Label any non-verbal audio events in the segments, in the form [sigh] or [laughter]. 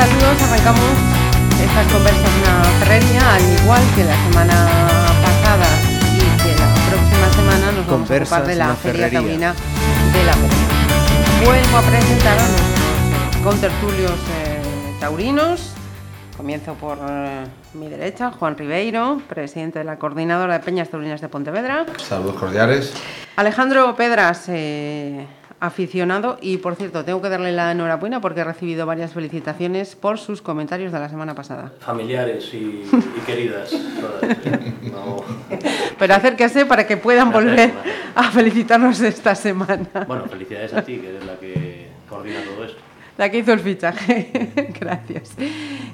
saludos, arrancamos estas conversas en la ferrería, al igual que la semana pasada y que la próxima semana nos vamos a ocupar de la Feria Ferrería. Taurina de la Feria. Vuelvo a presentar a nuestros contertulios eh, taurinos. Comienzo por eh, mi derecha, Juan Ribeiro, presidente de la Coordinadora de Peñas Taurinas de Pontevedra. Saludos cordiales. Alejandro Pedras, eh, aficionado, y por cierto, tengo que darle la enhorabuena porque he recibido varias felicitaciones por sus comentarios de la semana pasada. familiares y, y queridas. todas, ¿eh? No- Pero acérquese para que puedan volver a felicitarnos esta semana. Bueno, felicidades a ti, que eres la que coordina todo esto. La que hizo el fichaje. [laughs] Gracias.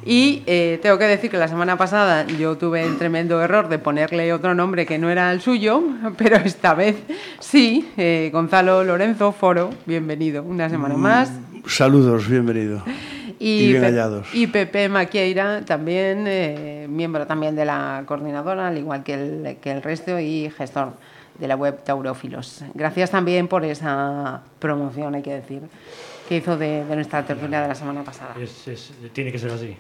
Y eh, tengo que decir que la semana pasada yo tuve el tremendo error de ponerle otro nombre que no era el suyo, pero esta vez sí. eh, Gonzalo Lorenzo Foro, bienvenido una semana más. Saludos, bienvenido. Y bien Pe- hallados. y Pepe Maquieira, también eh, miembro también de la coordinadora, al igual que el, que el resto, y gestor de la web Taurófilos. Gracias también por esa promoción, hay que decir, que hizo de, de nuestra tertulia de la semana pasada. Es- es- tiene que ser así.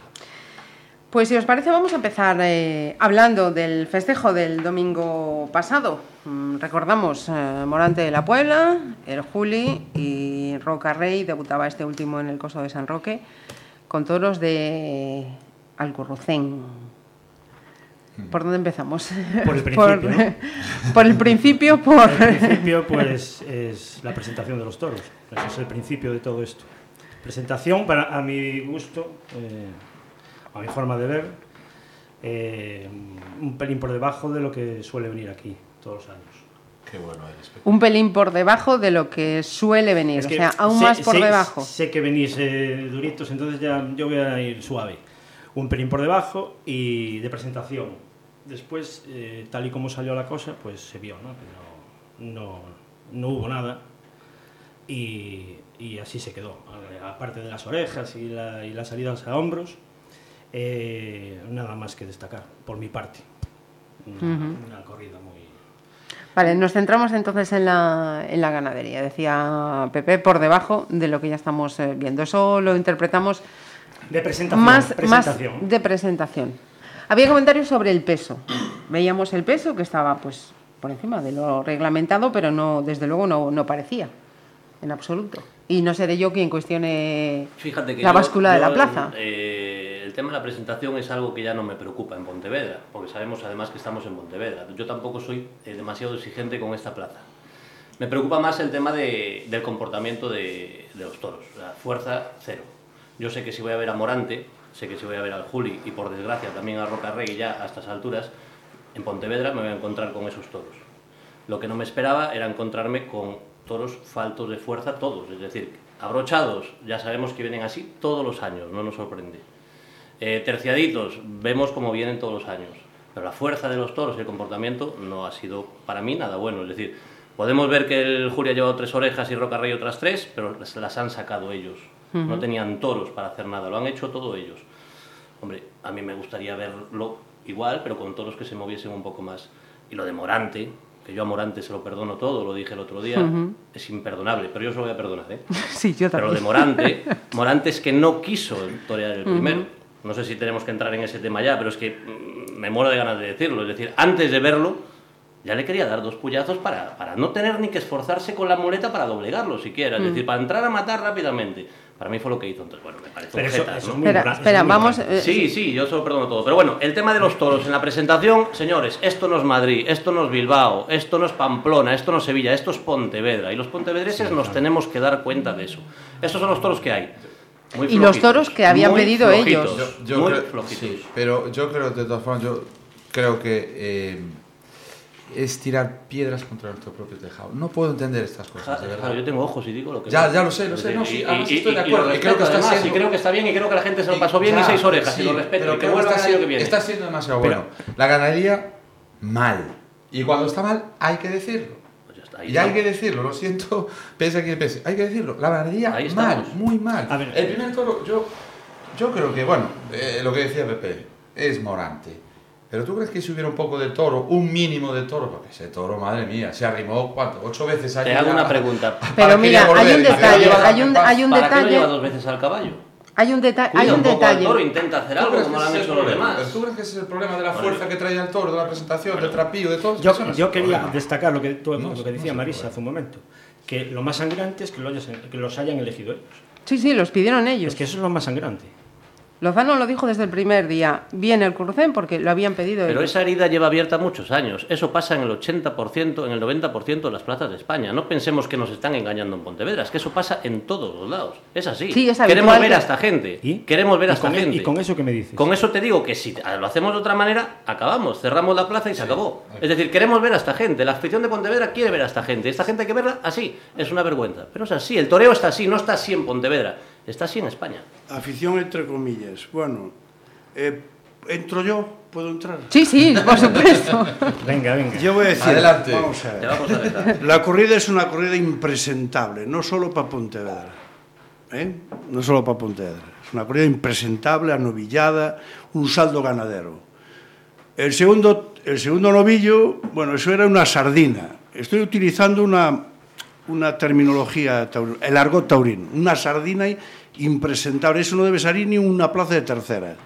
Pues si os parece vamos a empezar eh, hablando del festejo del domingo pasado. Mm, recordamos eh, Morante de la Puebla, el Juli y Roca Rey debutaba este último en el Coso de San Roque con toros de Alcurrucén. ¿Por dónde empezamos? Por el [laughs] principio, ¿no? [laughs] por el principio, [laughs] por... Al principio, pues, es la presentación de los toros. Ese es el principio de todo esto. Presentación, para, a mi gusto, eh, a mi forma de ver, eh, un pelín por debajo de lo que suele venir aquí todos los años. Qué bueno eres. Un pelín por debajo de lo que suele venir, Es o sea, aún sé- más por sé- debajo. Sé que venís eh, duritos, entonces ya yo voy a ir suave. Un pelín por debajo y de presentación. Después, eh, tal y como salió la cosa, pues se vio, ¿no? Que no, no, no hubo nada y, y así se quedó. Aparte de las orejas y, la, y las salidas a hombros, eh, nada más que destacar, por mi parte. Una, una corrida muy... Vale, nos centramos entonces en la, en la ganadería. Decía Pepe, por debajo de lo que ya estamos eh, viendo. Eso lo interpretamos De presentación. más, presentación. más de presentación. Había comentarios sobre el peso. Veíamos el peso que estaba pues por encima de lo reglamentado, pero no, desde luego no, no parecía en absoluto. Y no seré yo quien cuestione Fíjate que la báscula de la plaza. eh, el tema de la presentación es algo que ya no me preocupa en Pontevedra, porque sabemos además que estamos en Pontevedra. Yo tampoco soy eh, demasiado exigente con esta plaza. Me preocupa más el tema de- del comportamiento de, de los toros. La fuerza, cero. Yo sé que si voy a ver a Morante, sé que si voy a ver al Juli y por desgracia también a Roca Rey ya a estas alturas, en Pontevedra me voy a encontrar con esos toros. Lo que no me esperaba era encontrarme con toros faltos de fuerza todos, es decir, abrochados, ya sabemos que vienen así todos los años, no nos sorprende. Eh, terciaditos, vemos cómo vienen todos los años, pero la fuerza de los toros y el comportamiento no ha sido para mí nada bueno, es decir, podemos ver que el Julia ha llevado tres orejas y Roca Rey otras tres, pero las han sacado ellos, no tenían toros para hacer nada, lo han hecho todo ellos. Hombre, a mí me gustaría verlo igual, pero con toros que se moviesen un poco más. Y lo de Morante, que yo a Morante se lo perdono todo, lo dije el otro día, es imperdonable, pero yo se lo voy a perdonar, ¿eh? [laughs] Sí, yo Pero lo de también. Morante, [laughs] Morante es que no quiso torear el primero. No sé si tenemos que entrar en ese tema ya, pero es que mm, me muero de ganas de decirlo. Es decir, antes de verlo, ya le quería dar dos puñazos para, para no tener ni que esforzarse con la muleta para doblegarlo siquiera. Es decir, para entrar a matar rápidamente. Para mí fue lo que hizo. Entonces, bueno, me parece Pero un eso, jetas, eso ¿no? es muy Espera, moral- eso espera, es muy vamos... eh, Sí, sí, yo se lo perdono todo. Pero bueno, el tema de los toros en la presentación, señores, esto no es Madrid, esto no es Bilbao, esto no es Pamplona, esto no es Sevilla, esto es Pontevedra. Y los pontevedreses nos tenemos que dar cuenta de eso. Estos son los toros que hay. Muy Y los toros que habían muy pedido flojitos, ellos. Yo, yo muy creo, flojitos. sí, pero yo creo, de todas formas, yo creo que eh, es tirar piedras contra nuestro propio tejado. No puedo entender estas cosas, de verdad. Claro, yo tengo ojos y digo lo que Ya, ya lo sé, lo sé, no, sí, Y- además y- estoy de y- y acuerdo, y creo que está además, siendo- y creo que está bien y creo que la gente se lo pasó bien y Ya, seis orejas sí, y lo respeto. Pero y que que está, año que siendo, viene. está siendo demasiado Pero- bueno. La ganadería, mal. Y cuando está mal, hay que decirlo. Pues está, ahí Y hay que decirlo, lo siento, [laughs] pese a quien pese. Hay que decirlo, la ganadería mal, estamos. muy mal. A ver, el primer toro, yo, yo creo que, bueno, eh, lo que decía Pepe, es morante. Pero tú crees que si hubiera un poco de toro, un mínimo de toro, porque ese toro, madre mía, se arrimó, ¿cuánto? ¿Ocho veces allí? Te hago una pregunta. Pero mira, hay un detalle, "Oye, hay un, en paz". hay un ¿Para qué lo detalle... lleva dos veces al caballo? Hay un, deta Cuida hay un poco al detalle. toro, intenta hacer ¿Tú algo como lo han hecho el los problema? demás. ¿Pero ¿Tú crees que ese es el problema de la Bueno. fuerza que trae el toro, de la presentación, del trapillo, de todo? Yo, el quería problema. destacar lo que, tú- No, lo que decía el Marisa hace un momento, que lo más sangrante es que, lo hayas- que los hayan elegido ellos. Sí, sí, los pidieron ellos. Es que eso es lo más sangrante. Lozano lo dijo desde el primer día. Viene el Curcén porque lo habían pedido Pero ellos. esa herida lleva abierta muchos años. Eso pasa en el 80%, en el 90% de las plazas de España. No pensemos que nos están engañando en Pontevedra, es que eso pasa en todos los lados. Es así. Sí, es Queremos ver que- a esta gente. ¿Y? Queremos ver a ¿Y esta e- gente. ¿Y con eso qué me dices? Con eso te digo que si lo hacemos de otra manera, acabamos, cerramos la plaza y se acabó. Es decir, queremos ver a esta gente. La afición de Pontevedra quiere ver a esta gente. Esta gente hay que verla así. Es una vergüenza. Pero es así. El toreo está así, no está así en Pontevedra. Está así en España. Afición entre comillas. Bueno, eh, entro yo, puedo entrar. Sí, sí, por supuesto. [laughs] Venga, venga. Yo voy a decir, Adelante. vamos a ver. vamos a dejar. La corrida es una corrida impresentable, no solo para Pontevedra. ¿eh? No solo para Pontevedra. Es una corrida impresentable, anovillada, un saldo ganadero. El segundo, el segundo novillo, bueno, eso era una sardina. Estoy utilizando una, una terminología, el argot taurino. Una sardina impresentable. Eso no debe salir ni una plaza de tercera.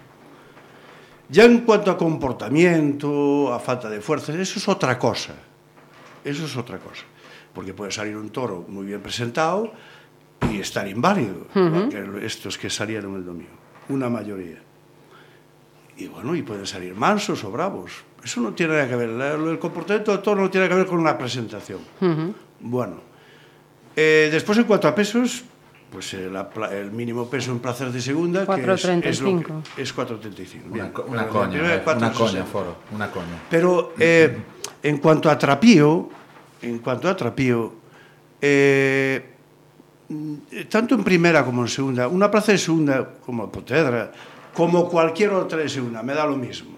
Ya en cuanto a comportamiento, a falta de fuerzas, eso es otra cosa. Eso es otra cosa. Porque puede salir un toro muy bien presentado y estar inválido. estos que salieron el domingo. Una mayoría. Y bueno, y pueden salir mansos o bravos. Eso no tiene nada que ver. El comportamiento del toro no tiene que ver con la presentación. Bueno. Eh, después, en cuanto a pesos, pues eh, el mínimo peso en plazas de segunda que es, es, 4,35. es 4.35. Una, co- una coña, primera, eh, una 4,60. coña, Foro, una coña. Pero eh, en cuanto a trapío, en cuanto a trapío, eh, tanto en primera como en segunda, una plaza de segunda como Potedra, como cualquier otra de segunda, me da lo mismo.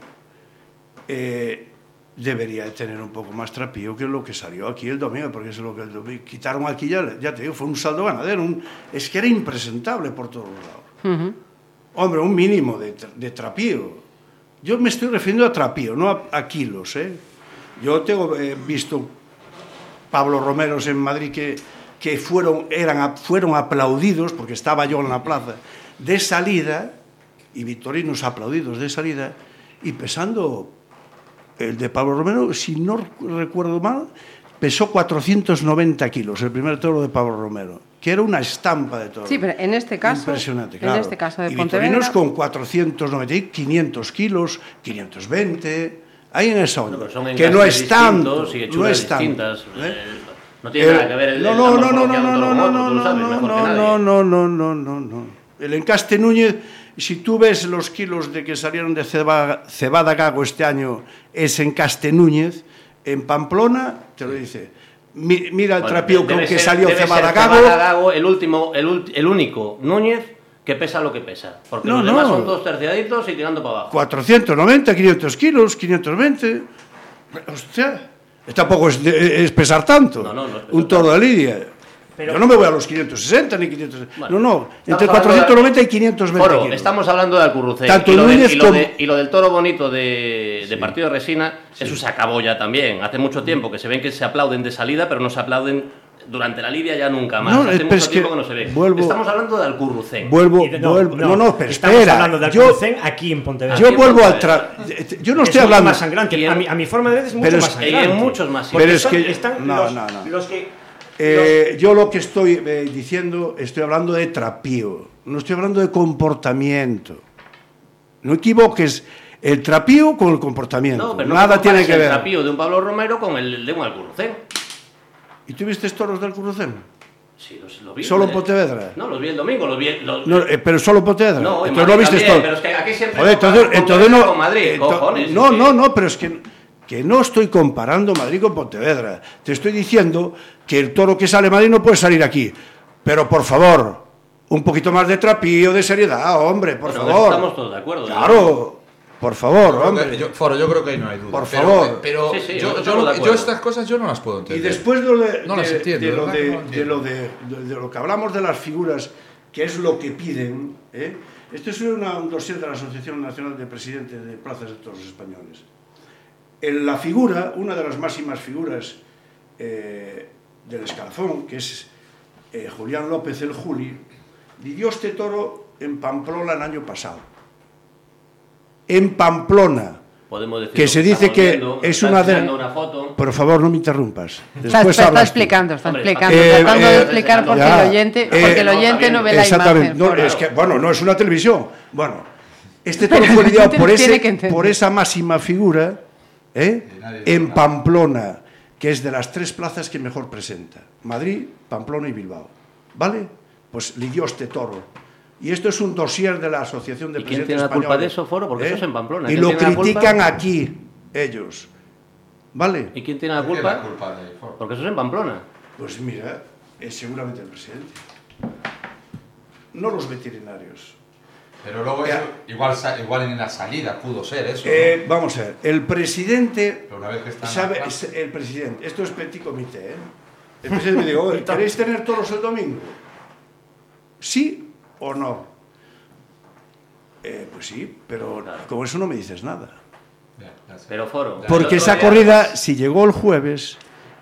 Eh, debería de tener un poco más trapío que lo que salió aquí el domingo, porque es lo que el domingo quitaron aquí ya, ya te digo, fue un saldo ganadero, un- es que era impresentable por todos lados. Ujú. Hombre, un mínimo de, de trapío. Yo me estoy refiriendo a trapío, no a, a kilos. ¿eh? Yo tengo eh, visto Pablo Romeros en Madrid que, que fueron, eran, fueron aplaudidos, porque estaba yo en la plaza, de salida, y victorinos aplaudidos de salida, y pesando el de Pablo Romero, si no recuerdo mal, pesó 490 kilos, el primer toro de Pablo Romero, que era una estampa de toro. Sí, pero en este caso, Impresionante, en claro. este caso de y Pontevedra, con 490, y 500 kilos, 520, ahí en esa onda. Que no es tanto, no es tanto. ¿eh? Eh, No tiene El- nada que ver el, no, el- no, no, no, no, no, no, no, no, no, no, no, no, no, no, no. El encaste Núñez, si tú ves los kilos de que salieron de Ceba- Cebada Gago este año, es encaste Núñez, en Pamplona, te lo dice. Mi- Mira el Bueno, trapío con que ser- salió Cebada Gago. El último, el, el único Núñez que pesa lo que pesa. Porque No, los demás no. son todos terciaditos y tirando para abajo. 490, 500 kilos, 520. Hostia, tampoco es, es pesar tanto. No, no, no es pesar un toro de lidia. Pero- Yo no me voy a los 560 ni 500. Bueno, no, no, estamos entre hablando 490 y 520 Foro, kilos. estamos hablando de Alcurrucén. Tanto y, lo de- y lo como- de- y lo del toro bonito de, de partido de resina, eso se acabó ya también. Hace mucho tiempo que se ven que se aplauden de salida, pero no se aplauden durante la lidia ya nunca más. No, Hace pero mucho es que tiempo que no se ve. vuelvo- Estamos hablando de Alcurrucén. Vuelvo, de- vuelvo. No, no, pero estamos espera. hablando del yo, Alcurcén aquí en Pontevedra. yo vuelvo al tra... Yo no Es estoy hablando. más sangrante. En- a, mi, a mi forma de ver es mucho Pero es más que- y en sangrante. muchos más Pero es que- están no, los, no, no. los que... Eh, yo lo que estoy eh, diciendo, estoy hablando de trapío, no estoy hablando de comportamiento. No equivoques el trapío con el comportamiento. No, pero no Nada tiene que el ver. trapío de un Pablo Romero con el de un Alcurrucén. ¿Y tú viste toros del Currucén? Sí, los, lo vi. ¿Solo en Eh, Pontevedra? No, los vi el domingo. Los vi, los- No, eh, pero solo Pontevedra. No, en entonces no Madrid viste también, todo. pero es que aquí siempre Joder, entonces, entonces no. con Madrid, cojones, no, no, no, pero es que, que no estoy comparando Madrid con Pontevedra. Te estoy diciendo que el toro que sale de Madrid no puede salir aquí. Pero por favor, un poquito más de trapío, de seriedad, hombre, por Bueno, favor. estamos todos de acuerdo. Claro, por favor, hombre. que- yo- Foro, yo creo que ahí no hay duda. Por Pero- favor. Pero, Sí, sí, yo, estas cosas yo no las puedo Y entender. después de lo de, No las de- entiendo, de lo de lo que hablamos de las figuras, que es lo que piden, ¿eh? esto es una, un dossier de la Asociación Nacional de Presidentes de Plazas de Toros Españoles. En la figura, una de las máximas figuras eh, del escalafón, que es eh, Julián López el Juli, vivió este toro en Pamplona el año pasado. En Pamplona. Podemos decir Que se dice que viendo, es una de- una foto. Por favor, no me interrumpas. Está, Después está- explicando, está Hombre, explicando, eh, tratando eh, de explicar porque ya, el oyente, eh, porque el no, oyente está no ve la Exactamente. imagen. No, es que, bueno, no es una televisión. Bueno, este toro [laughs] fue lidiado ese, por esa máxima figura ¿eh? En. Pamplona, que es de las tres plazas que mejor presenta. Madrid, Pamplona y Bilbao. ¿Vale? Pues lidió este toro. Y esto es un dossier de la Asociación de ¿Y quién Presidentes tiene la culpa de eso, Foro? Porque eso es en Pamplona. Y ¿Quién lo critican aquí, ellos. ¿Vale? ¿Y quién tiene la ¿Por qué culpa? la culpa de Ford? Porque eso es en Pamplona. Pues mira, es seguramente el presidente. No los veterinarios. Pero luego eso, igual, sa- igual en la salida pudo ser eso. ¿no? Eh, vamos a ver, el presidente Pero una vez que está la sabe, el presidente, esto es petit comité, ¿eh? El presidente me dijo, "Oye, [laughs] ¿queréis tener toros el domingo? ¿Sí o no? Eh, pues sí, pero Claro. con eso no me dices nada. Pero Foro. Porque esa corrida, si llegó el jueves,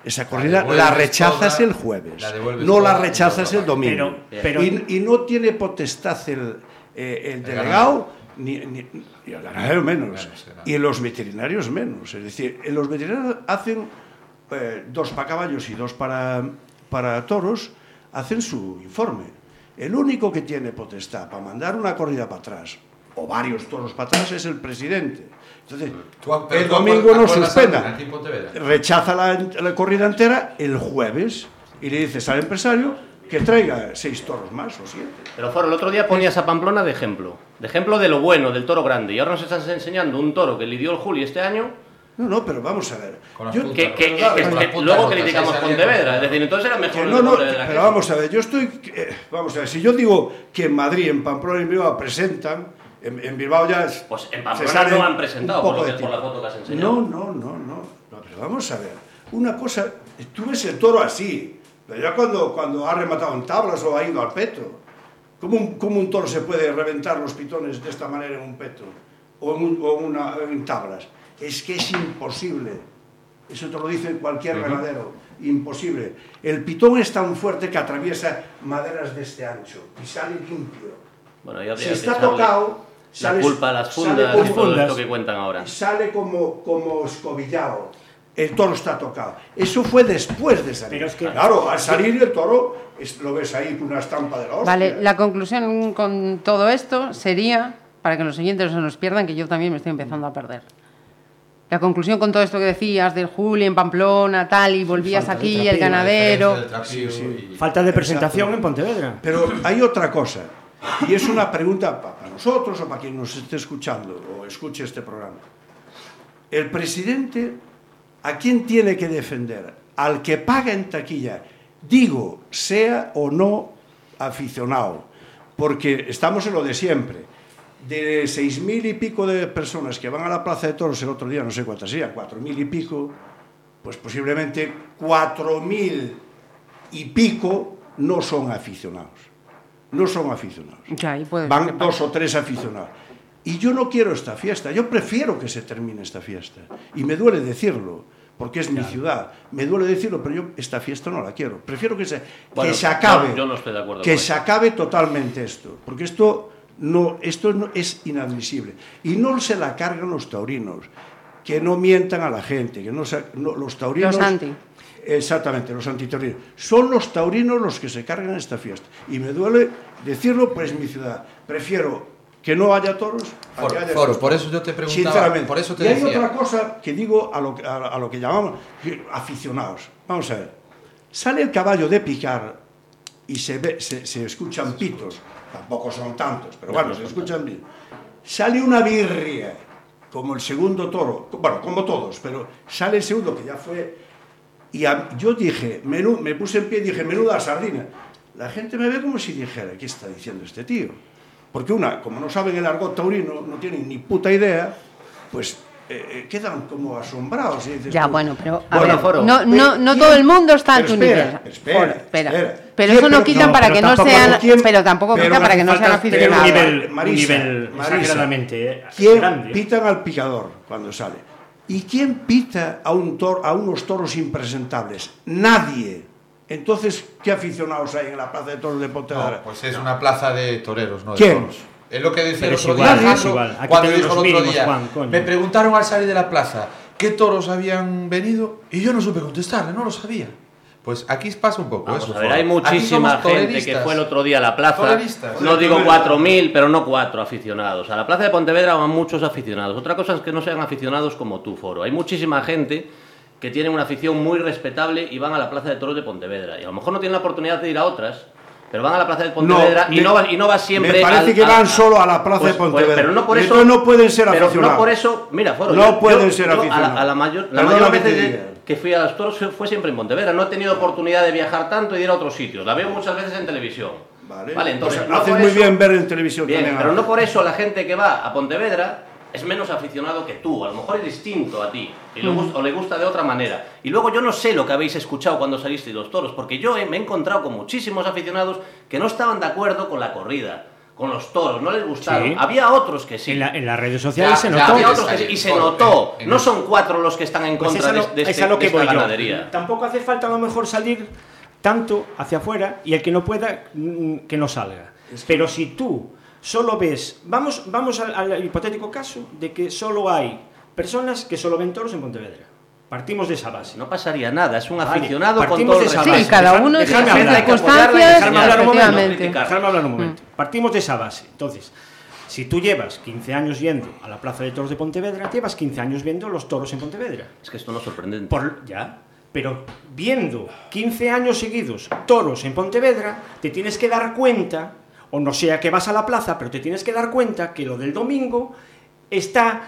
esa corrida la rechazas toda, el jueves, la no la rechazas el domingo. Pero- pero- y, y no tiene potestad el, eh, el delegado, ni, ni- y el ganadero menos, claro. y los veterinarios menos. Es decir, eh, los veterinarios hacen eh, dos para caballos y dos para, para toros, hacen su informe. El único que tiene potestad para mandar una corrida para atrás, o varios toros para atrás, es el presidente. Entonces, Tú el domingo no suspenda rechaza la, la corrida entera el jueves y le dices al empresario que traiga seis toros más o siete. Pero Foro, el otro día ponías a Pamplona de ejemplo. De ejemplo de lo bueno, del toro grande. Y ahora nos estás enseñando un toro que lidió el Juli este año. No, no, pero vamos a ver. Yo-. Que, que- que- Claro, que- luego criticamos Pontevedra. Es decir, entonces era mejor no, de no, Pontevedra. pero vamos a ver, yo estoy... eh, vamos a ver, si yo digo que en Madrid, en Pamplona y en Bilbao presentan, en, en Bilbao ya... es- Pues en Pamplona no han un presentado, poco por, lo de que, por la foto que has enseñado. No, no, no, no, no, pero vamos a ver. Una cosa, tú ves el toro así, pero ya cuando, cuando ha rematado en tablas o ha ido al peto. ¿Cómo un, cómo un toro se puede reventar los pitones de esta manera en un peto? O en, un- o una, en tablas. Es que es imposible. Eso te lo dice cualquier ganadero. Imposible. El pitón es tan fuerte que atraviesa maderas de este ancho y sale limpio. Bueno, ya Si está tocado, La sale- culpa a las sale fundas como- y todo esto que cuentan ahora. sale como, como escobillado. El toro está tocado. Eso fue después de salir. Pero es que- claro, al salir el toro, es- lo ves ahí con una estampa de la hostia. Vale, la conclusión con todo esto sería, para que los siguientes no se nos pierdan, que yo también me estoy empezando a perder. La conclusión con todo esto que decías del Juli en Pamplona, tal, y volvías falta aquí, el ganadero. y- Falta de presentación en Pontevedra. Pero hay otra cosa, y es una pregunta pa- para nosotros o para quien nos esté escuchando o escuche este programa. El presidente, ¿a quién tiene que defender? Al que paga en taquilla, digo, sea o no aficionado, porque estamos en lo de siempre. De seis mil y pico de personas que van a la Plaza de Toros el otro día, no sé cuántas serían, cuatro mil y pico, pues posiblemente cuatro mil y pico no son aficionados. No son aficionados. Ya, Van dos o tres aficionados. Y yo no quiero esta fiesta, yo prefiero que se termine esta fiesta. Y me duele decirlo, porque es mi ciudad. Me duele decirlo, pero yo esta fiesta no la quiero. Prefiero que se, Bueno, que se acabe. yo- yo no estoy de acuerdo Que con se eso. acabe totalmente esto. Porque esto, no, esto no, es inadmisible. Y no se la cargan los taurinos. Que no mientan a la gente. Que no, se- no- los taurinos. Los anti. Exactamente, los antitaurinos. Son los taurinos los que se cargan esta fiesta. Y me duele decirlo, pues mi ciudad. Prefiero que no haya toros. haya por eso yo te preguntaba, Sinceramente. por eso te y hay otra cosa que digo a lo, que- a, a lo que llamamos aficionados. Vamos a ver. Sale el caballo de picar y se, ve, se, se escuchan pitos. Tampoco son tantos, pero bueno, se escuchan bien. Sale una birria, como el segundo toro, bueno, como todos, pero sale el segundo que ya fue. Y a- yo dije, menú, me puse en pie y dije, menuda sardina. La gente me ve como si dijera, ¿qué está diciendo este tío? Porque una, como no saben el argot taurino, no tienen ni puta idea, pues eh, eh, quedan como asombrados. y dices Ya, tú, bueno, pero a Bueno, ver, Foro, no, no, no ¿quién- todo el mundo está a pero tu espera, nivel. Espera, Foro, espera. espera. Pero ¿Quién- eso no pero- quita no, para que no sean, ¿quién- pero tampoco pero quita para que no sean Pero un aficionados. nivel, un Marisa, nivel Marisa, exageradamente eh, ¿Quién grande. pitan al picador cuando sale? ¿Y quién pita a, un tor- a unos toros impresentables? Nadie. Entonces, ¿qué aficionados hay en la Plaza de Toros de Pontevedra? No, pues es una plaza de toreros, no de ¿Quién? toros. Es lo que decía el es otro igual, día. igual. Aquí Cuando dijo el otro mínimos, día, Juan, me preguntaron al salir de la plaza qué toros habían venido y yo no supe contestarle, no lo sabía. Pues aquí pasa un poco Vamos eso. a ver, Foro. hay muchísima gente que fue el otro día a la plaza. Toreristas. No digo 4.000, pero no cuatro aficionados. A la plaza de Pontevedra van muchos aficionados. Otra cosa es que no sean aficionados como tú, Foro. Hay muchísima gente que tiene una afición muy respetable y van a la plaza de toros de Pontevedra. Y a lo mejor no tienen la oportunidad de ir a otras, pero van a la plaza de Pontevedra y, me- no va, y no va siempre. Me parece al- que van a- solo a la Plaza Pues- de pues, Pontevedra. pero no por Y eso. entonces no pueden ser pero aficionados. no por eso. Mira, Foro. No yo- pueden yo- ser yo a la- aficionados. A la, mayor, la mayor que veces que fui a los toros fue- siempre en Pontevedra. No he tenido oportunidad de viajar tanto y de ir a otros sitios. La veo muchas veces en televisión. Vale, entonces. Pues no haces muy eso- bien ver en televisión Bien, pero no por eso la gente que va a Pontevedra es menos aficionado que tú. A lo mejor es distinto a ti. Y le gusta- o le gusta de otra manera. Y luego yo no sé lo que habéis escuchado cuando salisteis los toros. Porque yo he- me he encontrado con muchísimos aficionados que no estaban de acuerdo con la corrida. Con los toros, no les gustaron. Sí. Había otros que sí. En, la- en las redes sociales Ya, se ya, notó. Había otros que sí, y se notó. No son cuatro los que están en Pues contra lo, de, de es este- a lo de que esta voy yo. ganadería. Tampoco hace falta a lo mejor salir tanto hacia afuera y el que no pueda, mm, que no salga. Pero si tú solo ves, vamos, vamos al, al hipotético caso de que solo hay personas que solo ven toros en Pontevedra. Partimos de esa base. No pasaría nada, es un Vale, aficionado con partimos todo de esa Sí, base. respeto. cada uno dejarme hablar, y circunstancias, dejarme hablar un momento. Dejarme hablar un momento. Partimos de esa base. Entonces, si tú llevas 15 años yendo a la Plaza de Toros de Pontevedra, llevas 15 años viendo los toros en Pontevedra. Es que esto no es sorprendente. Por, ya, pero viendo 15 años seguidos toros en Pontevedra, te tienes que dar cuenta, o no sea que vas a la plaza, pero te tienes que dar cuenta que lo del domingo está,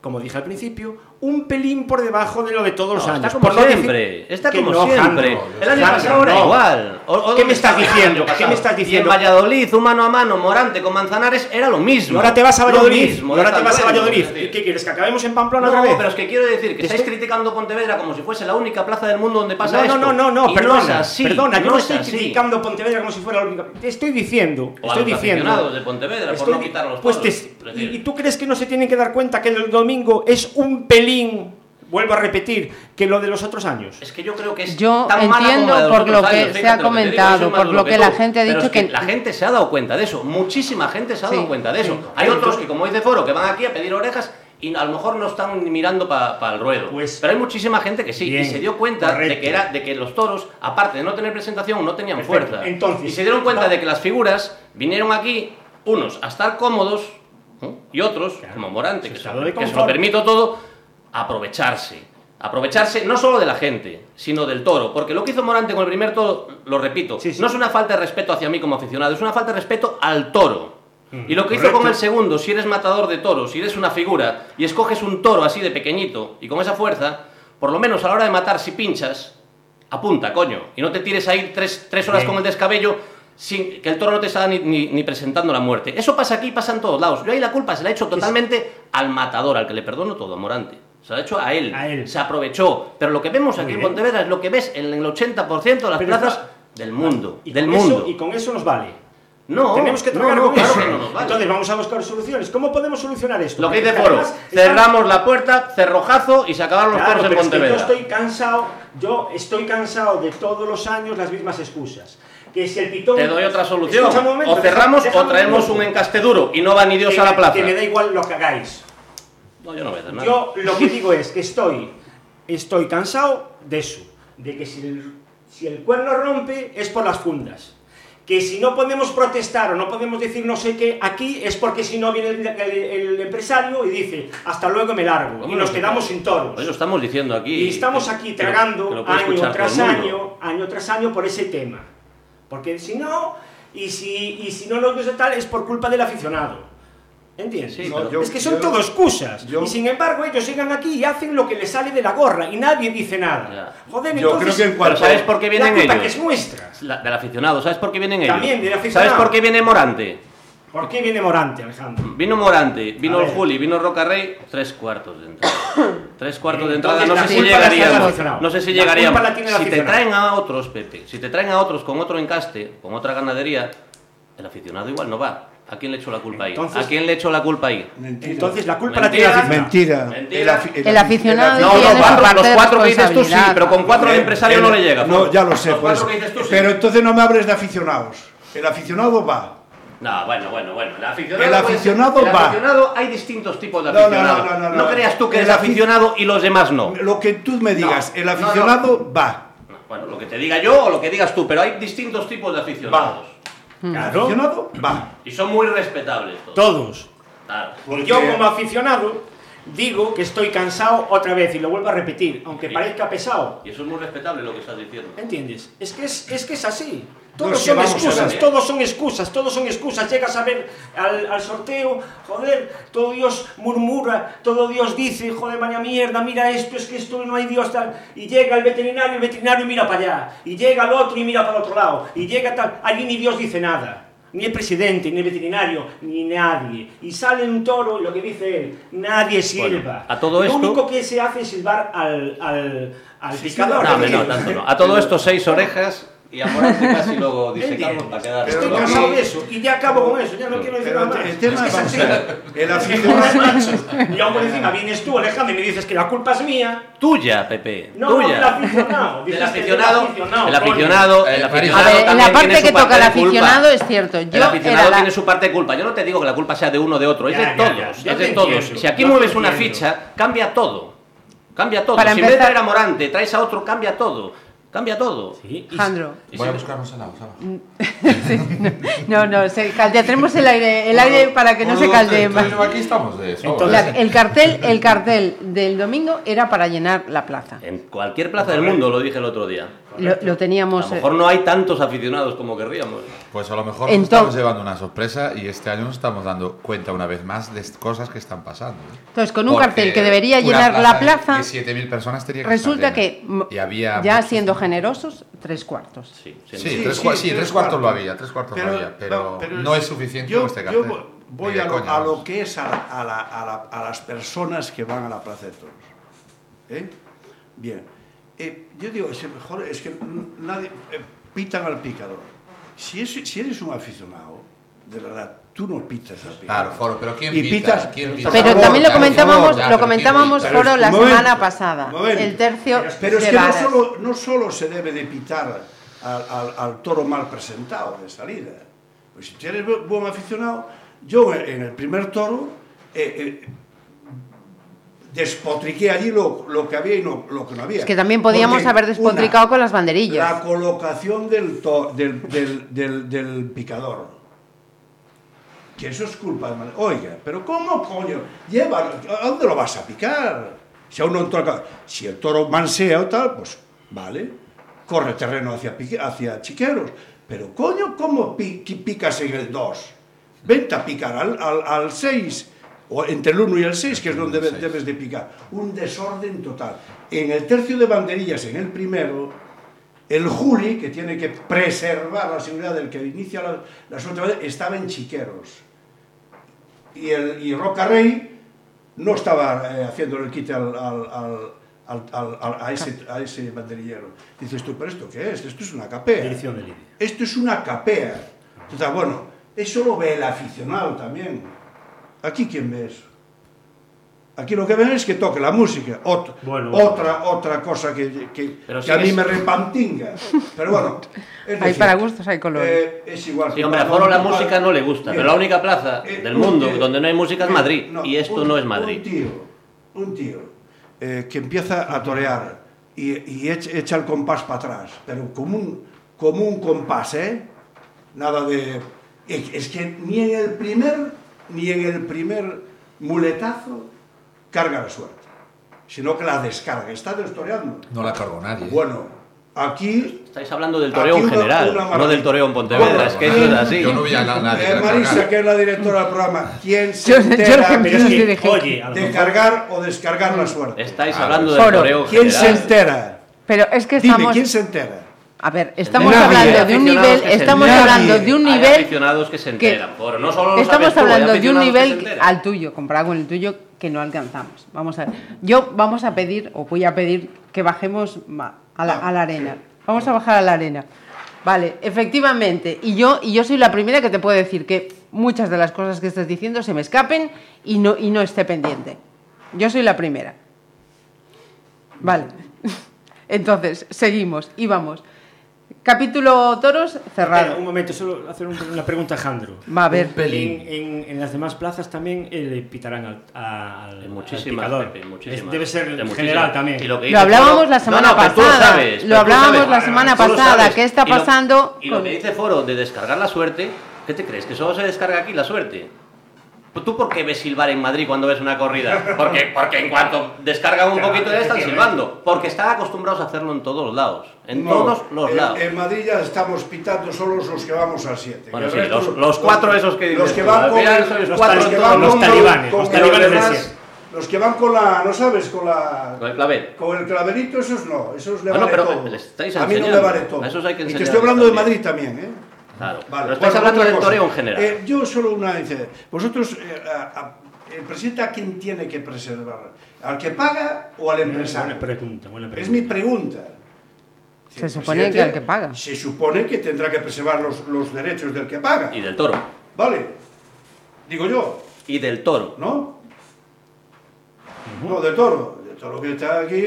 como dije al principio, un pelín por debajo de lo de todos los años. está como Por siempre, está como no, siempre. Jandro, el año pasado era no. igual. O- o ¿Qué ¿dónde me estás diciendo? ¿Qué me estás Y en diciendo? Valladolid, un mano a mano, Morante con Manzanares, era lo mismo. ahora te vas a Valladolid. mismo, ahora te vas a Valladolid. ¿Qué quieres? ¿Que acabemos en Pamplona No, otra vez? pero es que quiero decir que estáis estoy- criticando Pontevedra como si fuese la única plaza del mundo donde pasa no, esto. no, no, no, no, perdona, así, perdona, yo no, es estoy así. criticando Pontevedra como si fuera la única. Te estoy diciendo, O a estoy los diciendo. de Pontevedra por estoy no quitar los pues y tú crees que no se tienen que dar cuenta que el domingo es un pelín, vuelvo a repetir, que lo de los otros años? Es que yo creo que es Yo tan mala entiendo como la de los por lo que años, se ha que comentado, por lo que que la gente ha dicho es que- la gente se ha dado cuenta de eso, muchísima gente se ha dado Sí, cuenta de eso. sí. Hay Pero otros que como dice Foro que van aquí a pedir orejas y a lo mejor no están mirando para el ruedo. Pues- pero hay muchísima gente que sí Bien, y se dio cuenta de que era de que los toros, aparte de no tener presentación, no tenían Perfecto. fuerza. Entonces, y se dieron cuenta va- de que las figuras vinieron aquí unos a estar cómodos ¿no? y otros, Claro. como Morante, que se, que se lo permito todo, aprovecharse. Aprovecharse no solo de la gente, sino del toro. Porque lo que hizo Morante con el primer toro, lo repito, Sí, sí. no es una falta de respeto hacia mí como aficionado, es una falta de respeto al toro. Y lo que hizo con el segundo, si eres matador de toros, si eres una figura y escoges un toro así de pequeñito y con esa fuerza, por lo menos a la hora de matar, si pinchas, apunta, coño. Y no te tires ahí tres, tres horas Bien. con el descabello sin que el toro no te está ni, ni- ni presentando la muerte. Eso pasa aquí, pasa en todos lados. Yo ahí la culpa se la he hecho totalmente al matador, al que le perdono todo, a Morante. Se la ha hecho a él. A él. Se aprovechó. Pero lo que vemos Muy aquí en. Pontevedra es lo que ves en el 80% de las Pero plazas está- del mundo. Y del mundo. Eso, y con eso nos vale. No, Tenemos que no, trabajar no, con claro eso. que no vale. Entonces vamos a buscar soluciones. ¿Cómo podemos solucionar esto? Lo que dice Foro, cerramos la puerta, cerrojazo y se acabaron los Claro, en pero es que Pontevedra. yo estoy cansado, yo estoy cansado de todos los años las mismas excusas. Que si el pitón. Te doy otra solución. Un momento, o cerramos o traemos déjame un encaste duro y no va ni Dios que a la plaza. Que me da igual lo que hagáis. No, yo no voy a hacer nada. Yo lo que digo es que estoy, estoy cansado de eso, de que si el, si el cuerno rompe es por las fundas. Que si no podemos protestar o no podemos decir no sé qué aquí es porque si no viene el, el- el empresario y dice hasta luego me largo ¿Cómo y no nos quedamos sin toros. Lo estamos diciendo aquí. Y estamos aquí que lo- tragando que lo año tras año, año tras año por ese tema. Porque si no, y si, y si no nos gusta tal, es por culpa del aficionado. ¿Entiendes? Sí, No, yo- es que son yo- todo excusas. yo- y sin embargo, ellos llegan aquí y hacen lo que les sale de la gorra y nadie dice nada. Ya. Joder, Yo entonces, creo que en cuanto- ¿sabes por qué vienen la ellos? que es nuestra. La- del aficionado, ¿sabes por qué vienen ellos? También del aficionado. ¿Sabes por qué viene Morante? ¿Por qué viene Morante, Alejandro? Vino Morante, vino el. Juli, vino Rocarrey, tres cuartos de entrada. [coughs] tres cuartos de entrada, no sé si llegaríamos. aficionado. No sé si La llegaríamos. culpa la tiene el Si te traen a otros, Pepe, si te traen a otros con otro encaste, con otra ganadería, el aficionado igual no va. ¿A quién le echo la culpa ahí? Entonces- ¿A quién le echo la culpa ahí? Mentira. Entonces la culpa la tiene Mentira. la afición. Mentira. Mentira. El aficionado No, tiene los cuatro, los cuatro que dices tú sí, pero con cuatro el Eh, empresario el- no le llega. No, ya lo sé, Los eso. que dices tú sí. Pero entonces no me hables de aficionados. El aficionado va. No, bueno, bueno, bueno. El aficionado, El aficionado el va. aficionado, hay distintos tipos de No, no, no, no, no. creas tú que El eres afic- aficionado y los demás no. Lo que tú me digas, No, el no, aficionado va. Bueno, lo que te diga yo o lo que digas tú, pero hay distintos tipos de aficionados. El Claro. aficionado va. Y son muy respetables todos. Todos. Claro. Yo como aficionado digo que estoy cansado otra vez y lo vuelvo a repetir, aunque Sí. parezca pesado. Y eso es muy respetable lo que estás diciendo. ¿Entiendes? Es que es, es que es así. No, Todos si son excusas, ver. todos son excusas, todos son excusas. Llegas a ver al, al sorteo, joder, todo Dios murmura, todo Dios dice, joder, vaya mierda, mira esto, es que esto no hay Dios tal. Y llega el veterinario, el veterinario mira para allá. Y llega el otro y mira para el otro lado. Y llega tal, allí ni Dios dice nada. Ni el presidente, ni el veterinario, ni nadie. Y sale un toro y lo que dice él, nadie silba. a todo Lo esto- único que se hace es silbar al, al, al picador. No, hombre, no, tanto no. A todo esto seis orejas y a Morante casi luego disecamos para quedar. Estoy no- de eso y ya acabo con eso, ya no quiero decir nada más. el tema Es que es vamos así. el aficionado. macho. Y aún por encima vienes tú, Alejandro, y me dices que la culpa es mía. Tuya, Pepe. No, tuya. del aficionado. Que aficionado, el coño. aficionado, Eh, el aficionado A ver, en también la parte tiene que su toca culpa. aficionado es cierto. El aficionado tiene su parte de culpa. Yo no te digo que la culpa sea de uno o de otro, es de todos, es de todos. si aquí mueves una ficha, cambia todo. Cambia todo. Para si en vez de traer a Morante traes a otro, cambia todo. Cambia todo. Sí, Alejandro. Voy a buscarnos helados abajo. [laughs] Sí, no, no, se. Tenemos el aire, el aire para que no se caldee más. Entonces, aquí estamos de. Entonces- La- el cartel, el cartel del domingo era para llenar la plaza. En cualquier plaza del mundo, lo dije el otro día. Lo, lo A teníamos. lo eh, mejor no hay tantos aficionados como querríamos. Pues a lo mejor En nos estamos llevando una sorpresa y este año nos estamos dando cuenta una vez más de cosas que están pasando. ¿eh? Entonces, con un Porque cartel que debería llenar la plaza, De 7.000 personas tenía que resulta estar que, Y había ya siendo generosos, tres cuartos. Sí, Sí, tres, sí, cua- sí, tres tres cuartos lo había, tres cuartos lo había, pero, pero no es suficiente yo, este cartel. vo- voy de a lo, a que es a, a la- a la- a las personas que van a la Plaza de Toros. ¿Eh? Bien. Eh, yo digo, es, mejor, es que nadie eh, pitan al picador. Si, es- si eres un aficionado, de verdad, tú no pitas al picador. Claro, Foro, pero ¿quién Y pita? pitas- ¿Quién pita? Pero favor, también lo comentábamos, ya, lo comentábamos. Foro la momento, semana pasada. momento. El tercio Pero es que no solo, no solo se debe de pitar al, al- al toro mal presentado de salida. Pues si eres bu- buen aficionado, yo en el primer toro eh, eh, despotriqué allí lo, lo que había y no- lo que no había. Es que también podíamos Porque, haber despotricado una, con las banderillas. La colocación del, to- del, del, del, del picador. que eso es culpa de Madrid. Oiga, pero como coño? Lleva, onde lo vas a picar? Si a no toca... Si el toro mansea o tal, pues, vale, corre terreno hacia, hacia chiqueros. Pero coño, ¿cómo pi, picas en el 2? Vente a picar al, al, al 6, o entre el 1 y el 6, que es donde debes de picar. Un desorden total. En el tercio de banderillas, en el primero, el Juli, que tiene que preservar la seguridad del que inicia la, la suelta, estaba en chiqueros. Y, el, y Roca Rey no estaba eh, haciendo el quite al, al- al- al- al- al- a, ese, a ese banderillero. Dices tú, ¿pero esto qué es? Esto es una capea. Esto es una capea. Entonces, bueno, eso lo ve el aficionado también. ¿Aquí quién ve eso? Aquí lo que ven es que toque la música. Ot- Bueno, bueno. otra, otra cosa que, que- Pero que a mí sigues- me repantinga. Pero bueno, [laughs] es Hay decir, para gustos, hay colores. eh, es igual. Sí, hombre, a Foro la música no le gusta, Mira, pero la única plaza eh, del un mundo tío- donde no hay música es Madrid. no, y esto un- no es Madrid. Un tío, un tío eh, que empieza a torear y, y echa, echa el compás para atrás, pero como un, como un compás, ¿eh? Nada de... Es es que ni en el primer, ni en el primer muletazo carga la suerte, sino que la descarga, está destoreando. No la cargó nadie. Bueno, aquí Estáis hablando del toreo en una- general, una no del toreo en Pontevedra. Bueno, es que eso es así. Yo no vi a na- nadie. Eh, que Marisa, que es la directora del programa, ¿quién se Yo- yo entera que que, de mejor- cargar o descargar la suerte? Estáis hablando del toreo ¿Quién se entera? Pero es que Dime, estamos. ¿quién se entera? A ver, estamos Nadie. hablando de un nivel, que estamos enteran. hablando de un Hay nivel, aficionados que se enteran, Foro. No solo lo estamos sabes tú, hay hablando de un que nivel al tuyo, comparado con el tuyo, que no alcanzamos. Vamos a ver. Yo vamos a pedir, o voy a pedir, que bajemos a la, a la arena. Vamos a bajar a la arena. Vale, efectivamente. Y yo, y yo soy la primera que te puedo decir que muchas de las cosas que estás diciendo se me escapen y no, y no esté pendiente. Yo soy la primera. Vale. [laughs] Entonces, seguimos y vamos. Capítulo toros cerrado. un momento, solo hacer un- una pregunta a Jandro. Va a ver. En, en- en las demás plazas también eh, le pitarán al, al, muchísimas. Pepe, debe ser En general también. Y lo, que Lo dice hablábamos Foro- la semana No, no, pero tú pasada. sabes, Lo tú hablábamos sabes. la semana Tú pasada. ¿Qué está Y lo- pasando Y lo con- que dice Foro de descargar la suerte, ¿qué te crees? ¿Que solo se descarga aquí la suerte? ¿Tú por qué ves silbar en Madrid cuando ves una corrida? Porque, porque en cuanto descargan un poquito ya están silbando. Porque están acostumbrados a hacerlo en todos lados. En No, todos los en- lados. En Madrid ya estamos pitando solo los que vamos al 7. Bueno, sí, los- los cuatro esos que Los dices con los que van todos los con- talibanes, con los los talibanes que van con la, no sabes, con la Con el clavel. con el clavelito, esos no, esos le Bueno, vale pero todo. le estáis a mí no me vale todo. Esos hay que y te estoy hablando de. Madrid también, ¿eh? Claro. Vale, Pero estáis bueno, hablando del toreo en general. Eh, yo solo una dice, vosotros, eh, a- a- el presidente a quién tiene que preservar, al que paga o al empresario. Buena pregunta, buena pregunta. Es mi pregunta. Se supone que al que paga. Se supone que tendrá que preservar los, los derechos del que paga. Y del toro. ¿Vale? Digo yo, Y del toro. ¿no? No, de toro. De toro que está aquí,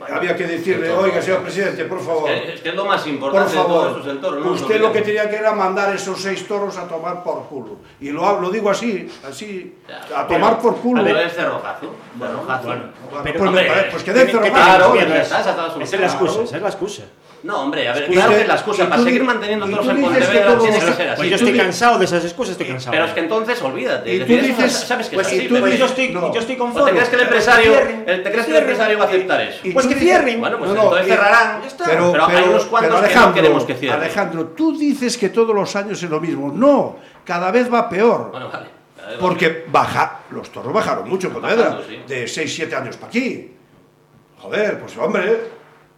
había que decirle, de oiga, señor presidente, por favor. Es que, es que es lo más Por importante de todo favor, eso es el toro, ¿no? usted lo que tenía que era mandar esos seis toros a tomar por culo. Y lo, lo digo así, así, a tomar por culo. Pero es cerrojazo. Cerrojazo. Bueno, Bueno, pero- pues, hombre, pues que ¿qué- den cerrojazo. Claro, esa es la excusa, esa es la excusa. No, hombre, a ver, claro que la excusa para seguir manteniendo tú en Pontevedra todos tiene los- que ser así. Pues yo estoy cansado de esas excusas, estoy cansado. Pero es que entonces olvídate. Y tú dices- sabes que Pues si tú yo estoy, yo estoy ¿O conforme. te crees que el empresario, te crees que el empresario va a aceptar eso? Pues que dices- cierren. Bueno, pues entonces cerrarán. Pero, Pero hay unos cuantos que no queremos que cierren. Alejandro, tú dices que todos los años es lo mismo. No, cada vez va peor. Bueno, vale. Porque baja, los toros bajaron mucho en Pontevedra, sí. de 6, 7 años para aquí. Joder, pues hombre,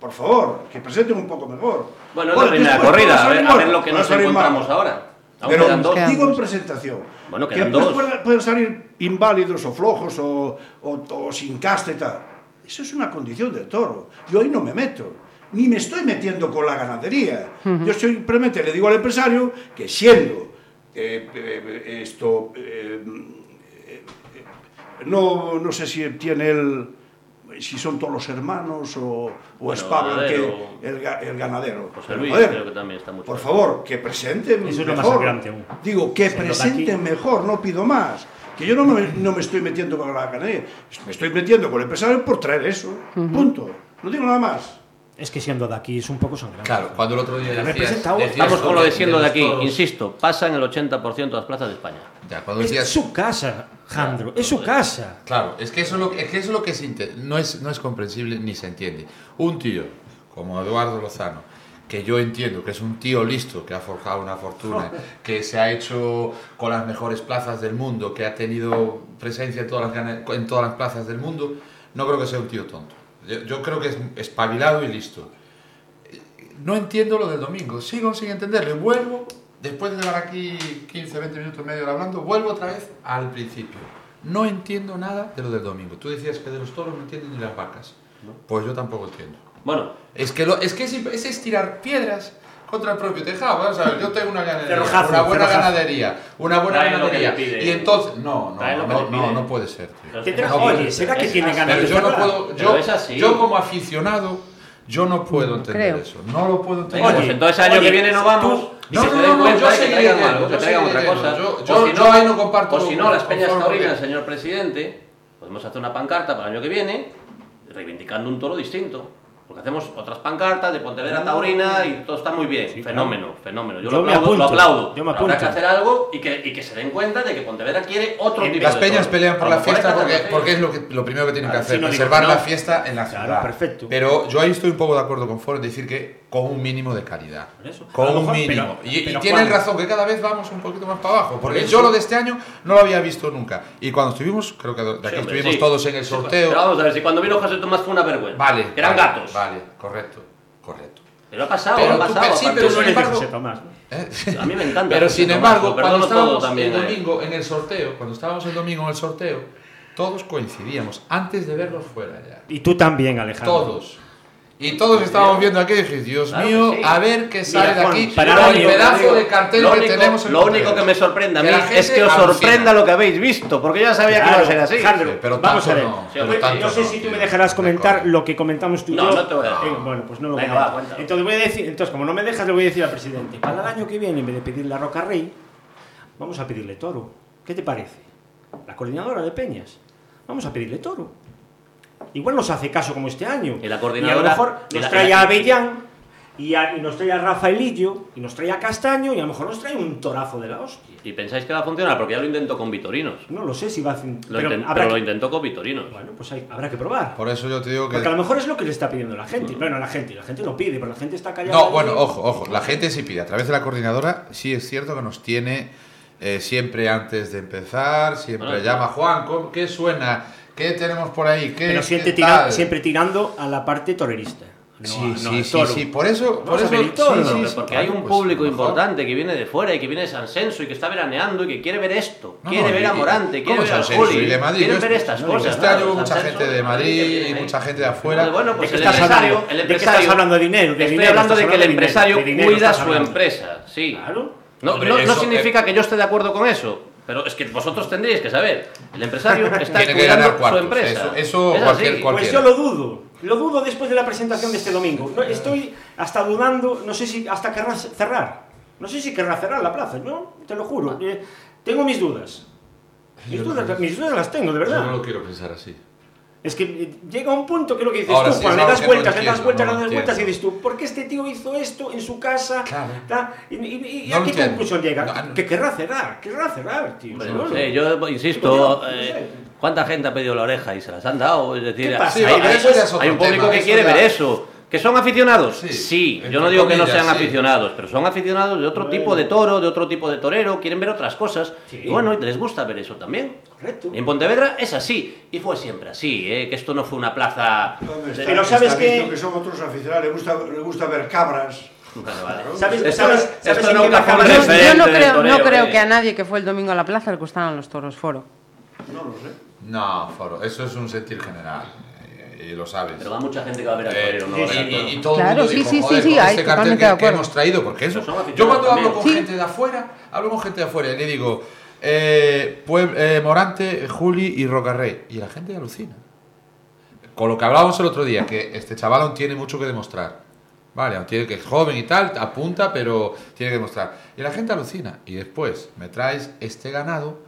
por favor, que presenten un poco mejor. Bueno, es la primera después corrida, a ver, a lo que nos mal. encontramos ahora. Aún Pero quedan dos. Digo en presentación. Bueno, que quedan dos. pueden, pueden salir inválidos o flojos o, o- o sin caste y tal. Eso es una condición del toro. Yo ahí no me meto. Ni me estoy metiendo con la ganadería. Yo simplemente le digo al empresario que siendo eh, eh, esto... eh, no, no sé si tiene el... Si son todos los hermanos o, o Bueno, es Pablo el, que- ganadero. el, el ganadero. José Pero, Luis creo que también está mucho Por favor, que presenten Eso es lo más mejor. Digo, que presenten mejor, no pido más. Que yo no me, no me estoy metiendo con la ganadería, me estoy metiendo con el empresario por traer eso. Punto. No digo nada más. Es que siendo de aquí es un poco sangrante. Claro, cuando el otro día decías, representa otra. decías Estamos con lo de siendo de aquí. Insisto, pasa en el 80% de las plazas de España. Ya, cuando Es decías, su casa, Jandro, es su casa. Claro, es que eso es lo, es que, eso es lo que se no, es, no es comprensible ni se entiende. Un tío como Eduardo Lozano, que yo entiendo que es un tío listo, que ha forjado una fortuna, [laughs] que se ha hecho con las mejores plazas del mundo, que ha tenido presencia en todas las, gana- en todas las plazas del mundo, no creo que sea un tío tonto. Yo, yo creo que es espabilado y listo. No entiendo lo del domingo, sigo sin entenderlo vuelvo, después de llevar aquí 15, 20 minutos medio hora hablando, vuelvo otra vez al principio. No entiendo nada de lo del domingo. Tú decías que de los toros no entienden ni las vacas. Pues yo tampoco entiendo. Bueno, Es que, lo, es, que es, es estirar piedras contra el propio tejado. A ver, yo tengo una ganadería, Cerrojazo, una buena cerrojazo. ganadería, una buena ganadería. Y entonces, no, no, no, no, no puede ser, tío. Tendrá- No puede oye, ser. ¿será que tiene ganas Pero de yo no puedo, yo, yo como aficionado, yo no puedo entender creo. eso. No lo puedo entender. Oye, pues entonces año oye, que viene no vamos. No, no, no, no, yo seguiré algo, que traigan otra cosa. Yo- O yo- si yo ahí no comparto O si no, las peñas taurinas, señor presidente, podemos hacer una pancarta para el año que viene reivindicando un toro distinto. Porque hacemos otras pancartas de Pontevedra Taurina y todo está muy bien. fenómeno, fenómeno. Yo, Yo lo me aplaudo. lo apunto, aplaudo. yo me Pero Habrá apunto. que hacer algo y que, y que se den cuenta de que Pontevedra quiere otro tipo Las de peñas pelean por la lo fiesta que porque, porque es lo, que, lo primero que tienen que hacer, sí, no digo preservar que la fiesta en la Claro, ciudad. perfecto. Pero yo ahí estoy un poco de acuerdo con Ford en decir que con un mínimo de calidad. Por eso. Con un mínimo. pero- y y pero tienen Juan- razón que cada vez vamos un poquito más para abajo. Porque eso- yo lo de este año no lo había visto nunca. Y cuando estuvimos, creo que de aquí Sí, hombre, estuvimos sí. todos en el Sí, sorteo. Pero vamos a ver, si cuando vino José Tomás fue una vergüenza. Vale. Que eran vale, gatos. Vale, correcto, correcto. Pero ha pasado, Pero ha tú- pasado. sí, pero sin embargo- José Tomás, ¿no? ¿Eh? A mí me encanta. Pero José sin Tomás, embargo, lo cuando estábamos también, el eh. domingo en el sorteo, cuando estábamos el domingo en el sorteo, todos coincidíamos antes de verlos fuera ya. Y tú también, Alejandro. Todos. Y todos estábamos viendo aquí y dije, Dios Claro mío, sí. a ver qué sale Mira, de aquí para el pedazo Digo, de cartel lo que único, tenemos en Lo único que me sorprende a mí es que os alucina. sorprenda lo que habéis visto, porque yo ya sabía que iba a ser así. Alejandro, pero vamos a ver. no, pero Yo- tanto no sé si tú me dejarás de comentar lo que comentamos tú y No, yo. no te voy a dejar. Eh, bueno, pues no lo Venga, voy a va. Entonces voy a decir, entonces como no me dejas le voy a decir al presidente, para el año que viene en vez de pedirle a Roca Rey, vamos a pedirle toro. ¿Qué te parece? La coordinadora de Peñas. Vamos a pedirle toro. Igual nos hace caso como este año. Y la Y a coordinadora- lo mejor nos la- trae la- a Avellán y, a- y nos trae a Rafaelillo y nos trae a Castaño y a lo mejor nos trae un torazo de la hostia. Y pensáis que va a funcionar, porque ya lo intentó con Vitorinos. No lo sé si va a. Lo pero inten- pero lo que- intentó con Vitorinos. Bueno, pues hay- habrá que probar. Por eso yo te digo que... Porque a lo mejor es lo que le está pidiendo la gente. Bueno, la gente, la gente no pide, pero la gente está callada. No, bueno, ojo, ojo. La gente sí pide. A través de la coordinadora, sí es cierto que nos tiene eh, siempre antes de empezar, siempre Bueno, llama Juan, ¿cómo- ¿qué suena? ¿Qué tenemos por ahí? ¿Qué, Pero qué siempre, tira- tal? siempre tirando a la parte torerista. No, Sí, no sí, sí. Por eso, por eso, el toro, sí, ¿no? sí, Pero sí, porque claro, hay un pues, público mejor. importante que viene de fuera y que viene de San Senso y que está veraneando y que quiere ver esto, No, quiere no, ver a Morante, ¿cómo quiere ver a? Juli, yo ver est- estas no, cosas. Este hubo San mucha gente de Madrid y mucha gente de afuera. Bueno, ¿De pues qué el estás empresario, hablando? el ¿De qué empresario. estás hablando de dinero? De Estoy dinero, hablando de que el empresario dinero cuida su empresa, sí. Claro. No, no, no significa que yo esté de acuerdo con eso, pero es que vosotros tendríais que saber. El empresario [laughs] está Tiene que cuidando ganar su empresa. eso- eso Es cualquier- así. cualquier- Pues yo lo dudo. Lo dudo después de la presentación de este domingo. No, estoy hasta dudando, no sé si hasta querrá cerrar. No sé si querrá cerrar la plaza, yo te lo juro. Eh, tengo mis dudas. Mis dudas, mis dudas las tengo, de verdad. Yo no lo quiero pensar así. Es que eh, llega un punto que lo que dices Ahora tú, sí, es le das vueltas, le das vueltas, le das vueltas y dices tú, ¿por qué este tío hizo esto en su casa? Claro. Ta? Y, y- y No a qué conclusión llega? No, no. Que querrá cerrar, querrá cerrar, tío. Hombre, seguro. no sé, yo insisto, eh. ¿cuánta gente ha pedido la oreja y se las han dado? Es decir, hay, un público tema, que quiere ya- ver eso. ¿Que son aficionados? Sí, Sí, yo no digo que no comillas, sean sí. aficionados, pero son aficionados de otro Bueno. tipo de toro, de otro tipo de torero, quieren ver otras cosas. Sí. Y bueno, y les gusta ver eso también. Correcto. En Pontevedra es así, y fue siempre así, ¿eh? que esto no fue una plaza... Está- Pero sabes que- que son otros aficionados, le gusta, le gusta ver cabras. Vale, vale. ¿Sabes- Esto, sabes- sabes nunca fue Yo, no creo, no toreo, creo ¿eh? que a nadie que fue el domingo a la plaza le gustaran los toros foro. No lo sé. No, Foro, eso es un sentir general. Eh, lo sabes. Pero va mucha gente que va a ver al Eh, torero, no al y- y todo Claro, el mundo sí, dijo, sí, "Joder, sí, con ahí este cartel que, que hemos traído, porque eso. Yo cuando hablo con Sí. gente de afuera, hablo con gente de afuera y le digo, eh, Pueb- eh, Morante, Juli y Rocarrey. Y la gente alucina. Con lo que hablábamos el otro día, que este chaval aún tiene mucho que demostrar. Vale, aún tiene que es joven y tal, apunta, pero tiene que demostrar. Y la gente alucina. Y después me traes este ganado.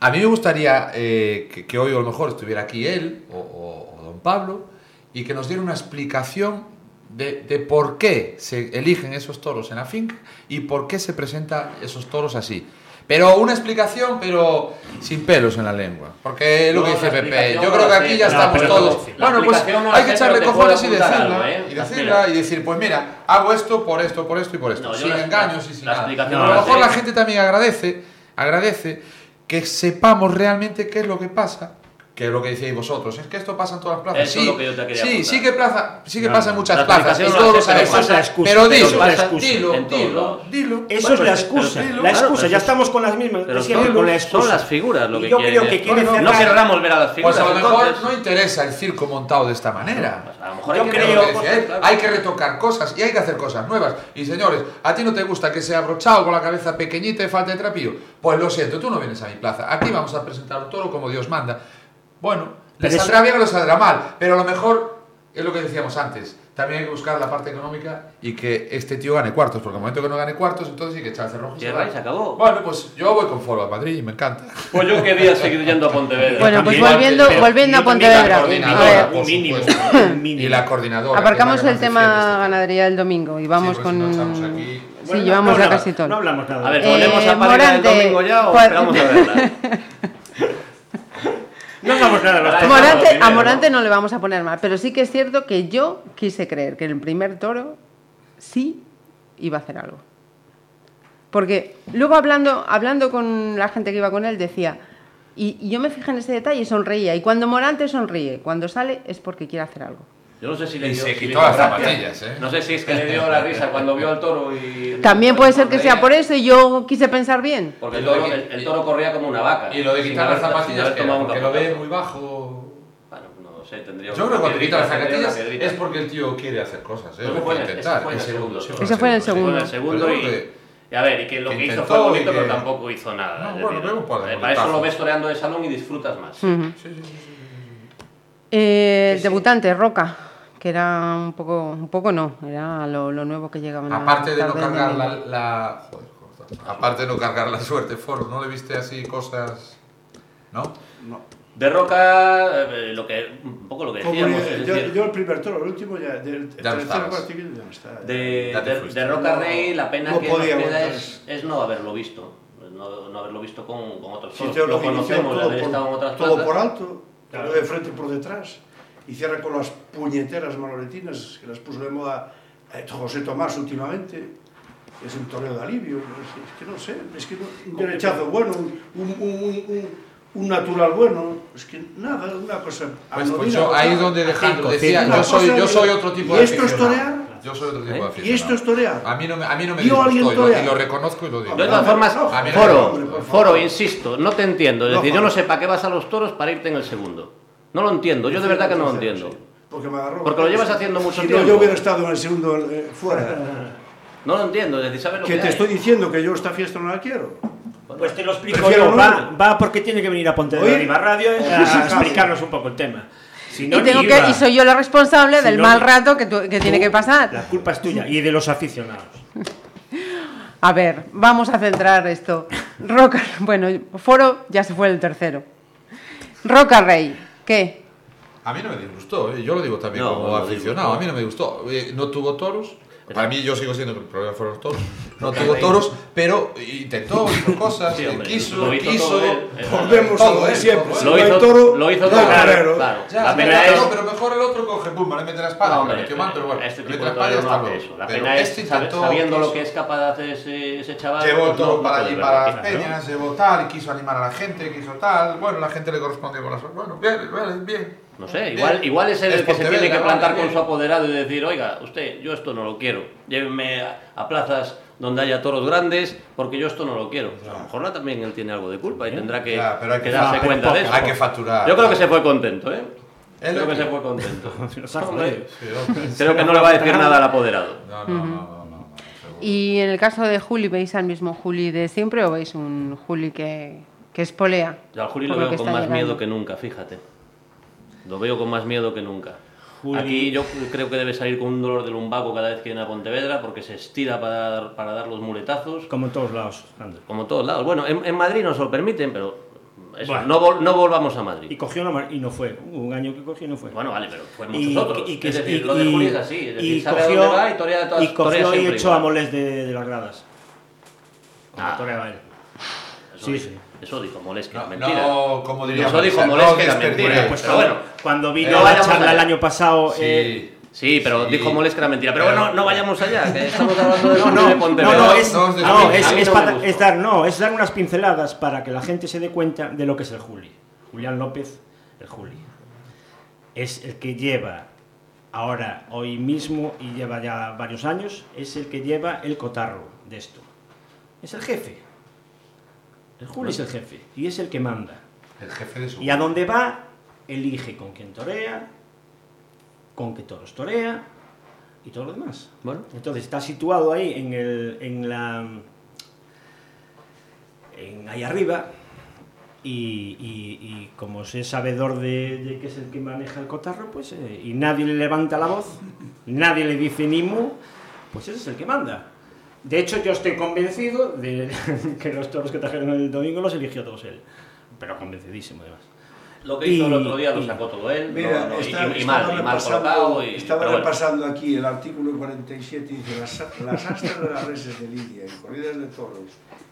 A mí me gustaría eh, que, que hoy a lo mejor estuviera aquí él o, o- o don Pablo y que nos diera una explicación de, de por qué se eligen esos toros en la finca y por qué se presentan esos toros así. Pero una explicación, pero sin pelos en la lengua. Porque es lo No, que dice Pepe. Yo creo que aquí ya no, estamos todos. Bueno, pues no hay que echarle cojones y decirla. ¿eh? Y decirla y decir, pues mira, hago esto por esto, por esto y por esto. Sin engaños y sin la nada. a lo mejor la gente también agradece, agradece que sepamos realmente qué es lo que pasa. Que es lo que decíais vosotros, es que esto pasa en todas las plazas. Eso sí, es lo que yo te quería sí, sí que, plaza, sí que No, pasa en no. muchas La plazas, y no todos lo pero sabemos. dilo, dilo, dilo. Eso Bueno, es la excusa. pero- la excusa, ya estamos con las mismas. Pero siempre son, con la son las figuras lo Y que yo quieren. creo que quieren no cerrar- querramos ver a las figuras. Pues a lo mejor entonces- no interesa el circo montado de esta manera. Pues a lo mejor Yo hay que creo- que decía claro. hay que retocar cosas y hay que hacer cosas nuevas. Y señores, ¿a ti no te gusta que sea abrochado con la cabeza pequeñita y falta de trapillo? Pues lo siento, tú no vienes a mi plaza. Aquí vamos a presentar un toro como Dios manda. Bueno, le Pero eso- saldrá bien o le saldrá mal, pero a lo mejor es lo que decíamos antes. También hay que buscar la parte económica y que este tío gane cuartos, porque al momento que no gane cuartos, entonces sí que echar cerrojo y se acabó. Bueno, pues yo voy con Foro a Madrid y me encanta. Pues yo quería seguir yendo a Pontevedra. Bueno, pues volviendo, pero volviendo a Pontevedra. un mínimo, supuesto. un [laughs] mínimo. Y la coordinadora. aparcamos el tema este ganadería del domingo y vamos Sí, pues con. si no estamos aquí- Sí, Bueno, llevamos no ya casi todo. No hablamos nada. A ver, Eh, ponemos a Parida el Morante, domingo ya o ¿cuál- esperamos a verla. [laughs] no nada. los. Morante, a ¿no? Morante no le vamos a poner mal, pero sí que es cierto que yo quise creer que el primer toro sí iba a hacer algo. Porque luego hablando, hablando con la gente que iba con él decía, y, y yo me fijé en ese detalle y sonreía, y cuando Morante sonríe, cuando sale es porque quiere hacer algo. Yo no sé si le Y dio. se si quitó las zapatillas, ¿eh? No sé si es que le dio la risa cuando vio al toro y. También puede ser que sea por eso y yo quise pensar bien. Porque el Y toro, el, el toro corría como una vaca. Y lo de quitar las zapatillas, que lo ve muy bajo. Bueno, no sé, tendría Yo creo que cuando quita las zapatillas es porque el tío quiere hacer cosas, ¿eh? Lo quiere en- ese intentar. fue en el segundo. ese fue en el segundo. y, y a ver, y que lo que que hizo fue y bonito, que- pero tampoco hizo nada. No, bueno, decir, eh, para eso lo ves toreando de salón y disfrutas más. Ujú. Sí, sí, sí, sí. Eh, el debutante, Roca, que era un poco, un poco no, era lo, lo nuevo que llegaba en la Aparte de no cargar la, la- joder, corta. aparte de no cargar la suerte, Foro, ¿no le viste así cosas? ¿No? No. De Roca, eh, lo que, un poco lo que decíamos, yo, decir, yo el primer toro, el último ya, del el Ya tercero partido ya no está. de, Ya de- de Roca No, Rey, la pena no que nos queda es, es no haberlo visto. No, no haberlo visto con, con otros Si toros. te Lo lo conocemos, haber estado en por, otras todo plazas. por alto, Claro. de frente y por detrás, y cierra con las puñeteras manoletinas que las puso de moda eh, José Tomás últimamente. Es un toreo de alivio, es, es que no sé, es que no- un derechazo bueno, un, un, un- un- un natural bueno, es que nada, una cosa. Pues, pues yo ahí total. donde Alejandro decía, yo soy, yo soy de- otro tipo ¿y de esto es torear? Yo soy otro tipo de ¿Eh? aficionado. Y esto es torear. A mí no me, a mí no me ¿Vio alguien disgustó y lo, y lo reconozco y lo digo. Yo de todas formas, Foro. Foro, insisto, no te entiendo. Es No, decir, yo no sé para qué vas a los toros para irte en el segundo. No lo entiendo, yo de verdad que no lo entiendo. Porque me agarró. Porque lo llevas haciendo mucho si tiempo. No, yo hubiera estado en el segundo eh, fuera. [laughs] No lo entiendo, es decir, ¿sabes lo que que te hay? estoy diciendo que yo esta fiesta no la quiero. Pues te lo explico Prefiero yo. no Va, va porque tiene que venir a Pontevedra Oye, Viva Radio eh, [laughs] a explicarnos un poco el tema. Si no, y, tengo que, y soy yo la responsable Si del no, mal rato que, tu- que tiene que pasar. La culpa es tuya y de los aficionados. [laughs] A ver, vamos a centrar esto. Roca, bueno, Foro ya se fue el tercero. Roca Rey, ¿qué? A mí no me disgustó, ¿eh? yo lo digo también No, como no aficionado, a mí no me gustó. Eh, No tuvo toros, para mí yo sigo siendo que el problema fueron los toros. [laughs] No tuvo toros, pero intentó, hizo cosas, Sí, eh, hombre, quiso, lo hizo quiso. todo él, eh. Volvemos Todo a lo de él, siempre. Lo hizo, toro, lo hizo todo claro, claro. Ya, La pena es... no, pero mejor el otro coge, pum, le mete la espada, No, hombre, metió mal, pero bueno, este le tipo de torero no está hace eso. La pena es, este sabiendo lo que es capaz de hacer ese, ese chaval... Llevó el pues toro no para allí, para las peñas, llevó tal, y quiso animar a la gente, quiso tal. Bueno, la gente le correspondió con las. Bueno, bien, bien, bien. No sé, Bien. igual, igual es el que se tiene que plantar con su apoderado y decir, oiga, usted, yo esto no lo quiero. Llévenme a, a plazas donde haya toros grandes, porque yo esto no lo quiero. A lo mejor también él tiene algo de culpa y tendrá que, Ya, pero hay que que darse cuenta de eso. Hay que facturar. Yo creo que se fue contento, ¿eh? Creo que se fue contento. [laughs] Hombre. Creo que no le va a decir nada al apoderado. No, no, no, no, no, no, seguro. Y en el caso de Juli, ¿veis al mismo Juli de siempre o veis un Juli que, que espolea? Yo al Juli lo veo con más llegando? miedo que nunca, fíjate. Lo veo con más miedo que nunca. Juli- Aquí yo creo que debe salir con un dolor de lumbago cada vez que viene a Pontevedra porque se estira para dar, para dar los muletazos, Como en todos lados, Ander. como en todos lados. Bueno, en, en Madrid nos lo permiten, pero eso, Bueno. no, vol- no volvamos a Madrid. Y cogió una mar- y no fue. Hubo un año que cogió y no fue. Bueno, vale, pero fue muchos y, otros. y que- es decir, y- lo de y- Juli es así. Es decir, y sabe a cogió, dónde va y torea, todas, y cogió y echó a Molés de, de las gradas. Ah. toreaba él. Eso, Sí, sí. Eso dijo Molés que No, era mentira. no, como diría Eso dijo Marcelo, Molés no que era desperdicie. mentira. Pues pero cuando, bueno. cuando vino Eh, a la charla el año pasado. Sí. eh, Sí, pero Sí. dijo Molés que era mentira. Pero Pero- bueno, no vayamos allá, que [laughs] estamos hablando de no, no, de no, Pontevedra. no, es, no os no, desvíes. es, A mí es no me para- gustó. es dar, no, es dar unas pinceladas para que la gente se dé cuenta de lo que es el Juli. Julián López, el Juli. Es el que lleva ahora, hoy mismo, y lleva ya varios años, es el que lleva el cotarro de esto. Es el jefe. El Juli es el jefe y es el que manda. El jefe de su. Y a dónde va, elige con quién torea, con qué toros torea y todo lo demás. Bueno, Entonces está situado ahí en, el, en la. En ahí arriba. Y, y- y como es sabedor de, de que es el que maneja el cotarro, pues. eh, y nadie le levanta la voz, nadie le dice ni mu, pues ese es el que manda. De hecho, yo estoy convencido de [laughs] que los toros que trajeron el domingo los eligió todos él. Pero convencidísimo, además. lo que hizo el otro día lo sacó todo él. Mira, no, no, y- está- y, y estaba mal, y mal repasando- colocado. Y, estaba pero bueno. repasando aquí el artículo 47 y dice las, las astas de las reses de Lidia y corridas de toros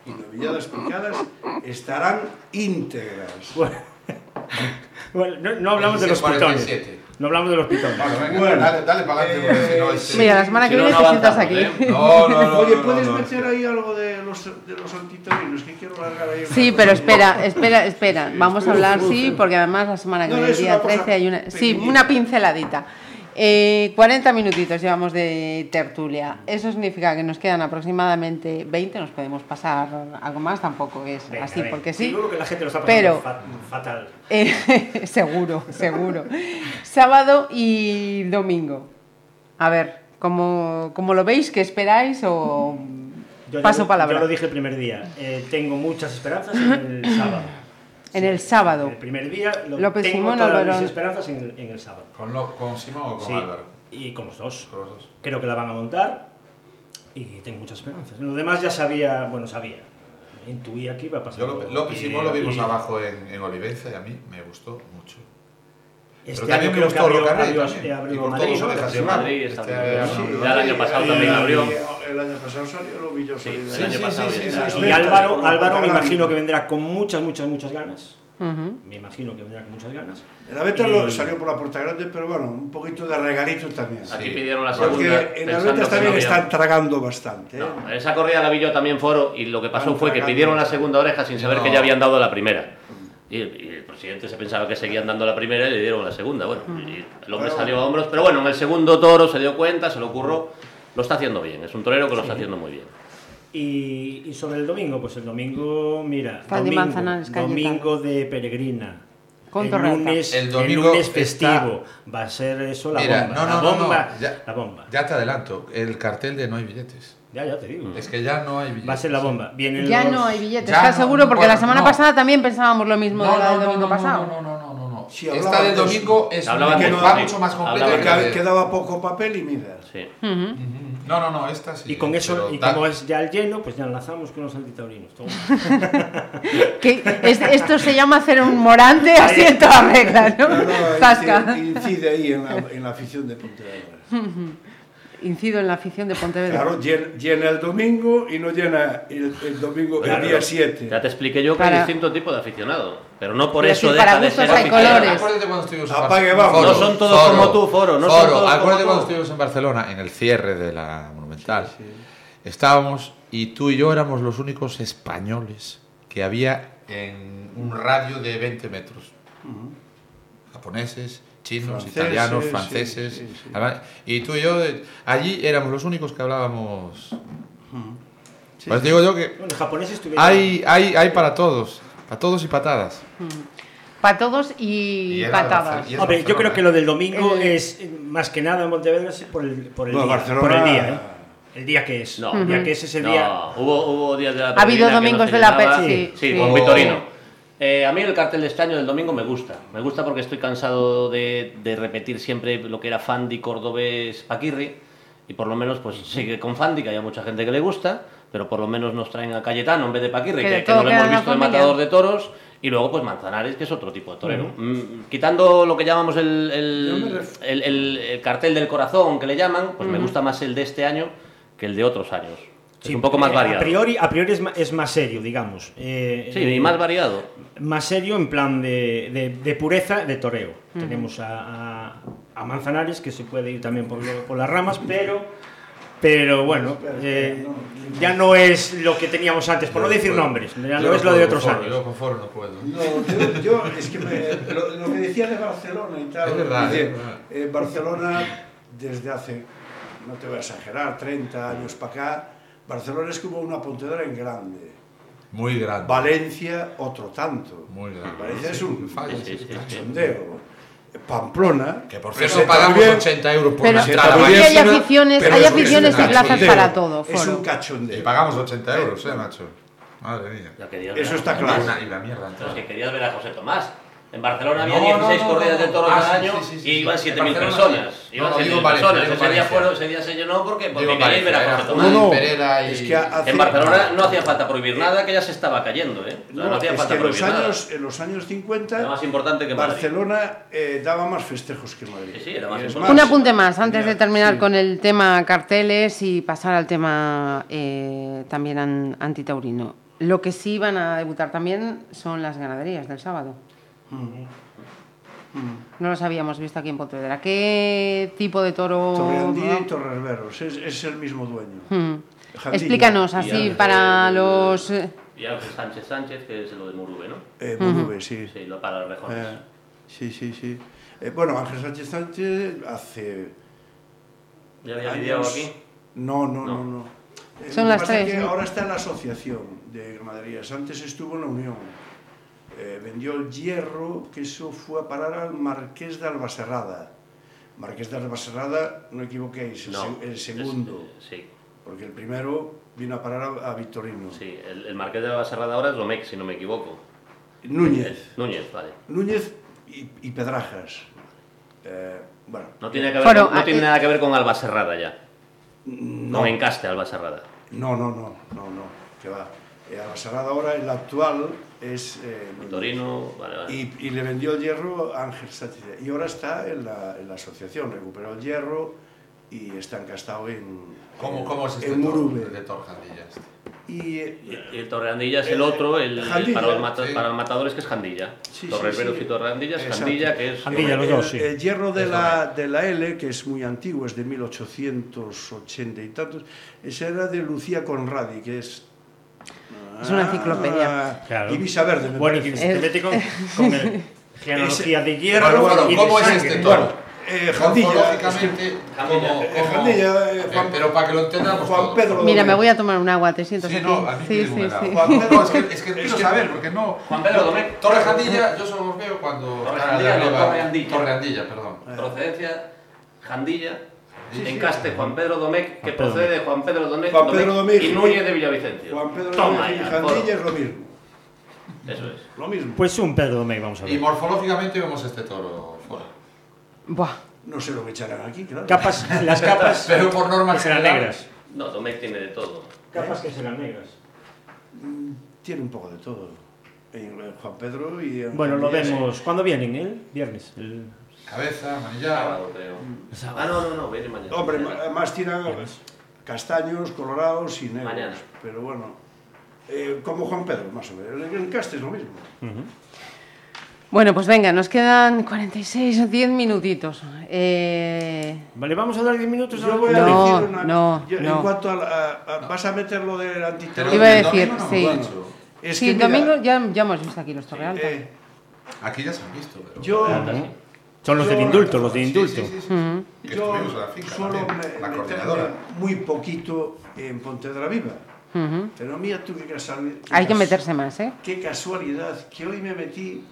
y novilladas picadas estarán íntegras. Bueno, [laughs] bueno, no, no hablamos de los pitones. 47. No hablamos de los pitones. Bueno, venga, Bueno, dale, dale para adelante, porque si no, este- Mira, la semana que no, viene no te sientas aquí. avanzamos, ¿eh? No, no, no. Oye, no, ¿puedes no, no. meter ahí algo de los, de los antitorinos? Que quiero largar ahí. Sí, pero espera, espera, espera. Vamos a hablar, sí, porque además la semana que No, viene, el día una cosa 13, hay una. Sí, una pinceladita. Eh, 40 minutitos llevamos de tertulia. Eso significa que nos quedan aproximadamente 20. Nos podemos pasar algo más, tampoco es Venga, así porque sí. Seguro que la gente lo está pasando Pero- fa- fatal. Eh, [laughs] seguro, seguro. Sábado y domingo. A ver, ¿cómo, cómo lo veis? ¿Qué esperáis? O Yo paso palabra. Yo lo dije el primer día. Eh, tengo muchas esperanzas en el sábado. En el sábado. El primer día lo, López tengo Simón, todas Álvaro- mis esperanzas en, en el sábado. ¿Con, lo, con Simón o con Sí, Álvaro? y con los dos. Con los dos. Creo que la van a montar y tengo muchas esperanzas. Lo demás ya sabía, bueno, sabía. Intuía que iba a pasar. Yo. López, López Y- Simón lo vimos y abajo en, en Olivenza y a mí me gustó mucho. Este Pero también año me gustó abrió, Rocarrey abrió, también. abrió Y por Madrid, todos ¿no? orejas Abrió igual. Madrid, Este está año bien. abrió Ya el año Madrid. El año pasado salió, lo vi yo Sí, el año pasado sí, ya sí, está. sí, Y. Álvaro, Álvaro me imagino que vendrá con muchas, muchas, muchas ganas. Ujú. Me imagino que vendrá con muchas ganas. El Aveta lo- Y- salió por la puerta grande, pero bueno, un poquito de regalito también. Aquí Sí. pidieron la segunda. Porque en que también no están tragando bastante. ¿eh? No, esa corrida la vi yo también foro y lo que pasó Van fue que pidieron la segunda oreja sin saber No. que ya habían dado la primera. Y el, y el presidente se pensaba que seguían dando la primera y le dieron la segunda. Bueno, y el hombre Pero- salió a hombros, pero bueno, en el segundo toro se dio cuenta, se lo ocurrió, lo está haciendo bien. Es un torero que lo está haciendo muy bien. Y, y sobre el domingo, pues el domingo, mira, Calle domingo, Manzanares, domingo de peregrina. Con el lunes, El el domingo lunes está- festivo. Va a ser eso la Mira, bomba. no, no, la no, no, bomba. ya- La bomba. Ya te adelanto, el cartel de no hay billetes. Ya, ya te digo. Es que ya no hay billetes. Va a ser la bomba. Vienen Ya los- no hay billetes, ¿estás no, seguro? Porque bueno, la semana no. pasada también pensábamos lo mismo No, de la no, del no, domingo no, no, pasado. no, no, no, no, no. Sí, Esta del de domingo es una- de- va sí. mucho más completa que Quedaba poco papel y mira. Sí. Ujú. No, no, no, esta sí. Y con eso, y da- como es ya el lleno, pues ya enlazamos con los antitaurinos. [laughs] Es- esto se llama hacer un morante así en todas reglas, ¿no? No, no, Zasca. incide, incide ahí en la, en la afición de Pontevedra. [laughs] Incido en la afición de Pontevedra. Claro, llena, el domingo y no llena el, el domingo, Claro. el día 7. Ya te expliqué yo que Para- hay distinto tipo de aficionado. Pero no por eso deja para de gustos ser hay colores. Acuérdate cuando estuvimos en Apague, Barcelona. No son todos como tú, Foro, no son Foro, todos como acuérdate cuando estuvimos en Barcelona, en el cierre de la Monumental. Estábamos y tú y yo éramos los únicos españoles que había en un radio de 20 metros. Japoneses, chinos, Franceses, italianos, franceses. sí, sí. alemanes. Y tú y yo, eh, allí éramos los únicos que hablábamos. Sí. Pues digo yo que Bueno, los japoneses estuvieron. hay, hay, hay para todos, para todos y patadas. Para todos y, patadas. Y Hombre, yo creo que lo del domingo El- es eh, más que nada en Pontevedra es por el, por el Bueno, día. Barcelona- Por el día, ¿eh? El día que es. No. El día que es ese No, día. hubo, hubo días de la Ha habido domingos no de la llenaba. pe- Sí, sí, sí, con Oh. Vitorino. Eh, a mí el cartel de este año del domingo me gusta. Me gusta porque estoy cansado de, de repetir siempre lo que era Fandi, Cordobés, Paquirri. Y por lo menos pues sigue con Fandi, que hay mucha gente que le gusta. Pero por lo menos nos traen a Cayetano en vez de Paquirri, Que no lo hemos visto de matador de toros. Y luego pues Manzanares, que es otro tipo de torero. Mm, quitando lo que llamamos el, el- Yo me ref- el- el- el cartel del corazón, que le llaman, pues me gusta más el de este año que el de otros años. Sí, es un poco más eh, variado. A priori, a priori es, ma- es más serio, digamos. Eh, Sí, y más variado. más serio en plan de, de- de pureza de toreo. Tenemos a, a- a Manzanares, que se puede ir también por, lo- por las ramas, pero, pero bueno, eh, ya no es lo que teníamos antes, por no decir nombres, ya no es lo de otros años. Yo con Foro no puedo. No, yo, yo- es que me- lo, lo que decía de Barcelona y tal. Es verdad, dice, es verdad. eh, Barcelona, desde hace, no te voy a exagerar, 30 años para acá, Barcelona es como una Pontevedra en grande. Muy grande. Valencia, otro tanto. Muy grande. Valencia es un cachondeo. Pamplona, Que por cierto pagamos bien, 80 euros por Pero entrada. bien, hay pero- aficiones, pero hay aficiones y plazas para todo, Es un cachondeo. Y pagamos 80 euros, eh, macho. Madre mía. Eso está claro. Y la mierda. Pero es que querías ver a José Tomás. En Barcelona había No, 16 no, no, corridas no. de toros Ah, al año sí, sí, sí. y iban En 7.000 Barcelona personas. Iban No, no, 7.000 digo Valencia, personas. Ese día, fueron, ese día se llenó porque, porque Digo, queríais ver a Valencia, José era Tomás. No, no, Pereda y- es que hace- En Barcelona no hacía falta prohibir nada, que ya se estaba cayendo. ¿eh? O sea, no, No, hacía es falta que en los, prohibir nada. años, en los años 50 Era más importante que Madrid. Barcelona eh, daba más festejos que Madrid. Sí, sí, era más Y es importante. Un apunte más antes de terminar sí. con el tema carteles y pasar al tema eh, también an- antitaurino. Lo que sí van a debutar también son las ganaderías del sábado. No los habíamos visto aquí en Pontevedra. ¿Qué tipo de toro? Torreandía y Torreveros, es, es el mismo dueño. Hmm. Jandilla. Explícanos así para los... eh, Y Ángel Sánchez Sánchez, que es lo de Murube, ¿no? Eh, Murube, sí. Sí, lo para los rejones. Eh, Sí, sí, sí. Eh, bueno, Ángel Sánchez Sánchez hace ¿Ya había lidiado aquí? No, no, no, No. no. Eh, Son lo que las pasa es tres, que ¿no? ahora está en la asociación de ganaderías. Antes estuvo en la Unión. Eh, vendió el hierro, que eso fue a parar al Marqués de Albaserrada. Marqués de Albaserrada, no equivoquéis, el, No. se- el es- segundo, sí, porque el primero vino a parar a, a Victorino. sí. El, el Marqués de la Baserrada ahora es Domecq, si no me equivoco. Núñez, Núñez, vale. Núñez y, y Pedrajas. Eh, bueno, No tiene, que ver Bueno, con- no ah, tiene eh, nada que ver con Albaserrada ya. no, Con Encaste Albaserrada. no, no, no, no, no, que va. Eh, Albaserrada ahora, el actual, es eh. Torino, vale, vale. Y, y le vendió el hierro a Ángel Sánchez. Y ahora está en la, en la asociación, recuperó el hierro y está encastado en, ¿Cómo, cómo es este en Murube. de Torjandilla? Este? Y, eh, Y el Torreandilla es el otro, el, el para, los mata- sí. para los matadores que es Jandilla. Sí, Torreveros sí, sí. y Torreandilla es Exacto. Jandilla, que es... Jandilla, los el, dos, sí. el hierro de la, de la L, que es muy antiguo, es de 1880 y tantos, ese era de Lucía Conradi, que es... Es una enciclopedia. Ah, Claro. Ibiza Verde, me Bueno, y parece. que se te mete con, con el [laughs] genealogía de hierro Bueno, bueno, y de ¿cómo es este toro? Bueno, eh, Jandilla, Morfológicamente, Jandilla. ¿cómo- Eh, Jandilla, eh, eh, Juan- pero para que lo entendamos Juan. Pedro Mira, me voy a tomar un agua, te sientas Sí, aquí. no, a mí sí, me sí, sí. Juan Pedro, es que, es que quiero Es que- saber, porque no... Juan Pedro Domecq. Torre Jandilla, yo solo los veo cuando... Torrejandilla, están no, arriba- Torreandilla. Torreandilla, perdón. Procedencia, Jandilla, Sí, sí. Encaste Juan Pedro Domecq, que Pedro procede de Juan Pedro Domecq, Juan Pedro Domecq y Núñez de Villavicencio. Juan Pedro Toma Domecq y Jandilla es lo mismo. Eso es. Lo mismo. Pues un Pedro Domecq, vamos a Y ver. morfológicamente vemos este toro fuera. Buah. No sé lo que echarán aquí, claro. Capas, las capas [laughs] Pero por norma que serán general- negras. No, Domecq tiene de todo. Capas que serán negras. Tiene un poco de todo. En Juan Pedro y en Bueno, lo vemos. ¿Cuándo vienen? ¿El viernes? El... Cabeza, manillar... Sábado, creo. Ah, no, no, no, viene mañana. Hombre, Mañana. además tiran castaños, colorados y negros. Mañana. Pero bueno, eh, como Juan Pedro, más o menos. En Encaste es lo mismo. Bueno, pues venga, nos quedan 46 o 10 minutitos. Eh, Vale, vamos a dar 10 minutos Yo voy a No, decir una... no, yo- no. En cuanto a, la- a- a- ¿Vas a meter lo del antiterror? Iba a decir, domingo no sí. Es sí, que, mira, domingo ya, ya hemos visto aquí los Torrealta. eh, Aquí ya se han visto, pero... yo, Son los del Yo- indulto, los del indulto. sí, sí, sí. Ujú. Que yo la finca también, me- la coordinadora. muy poquito en Pontevedra Viva. Ujú. Pero mira tú qué casualidad. Hay que meterse más, ¿eh? Qué casualidad que hoy me metí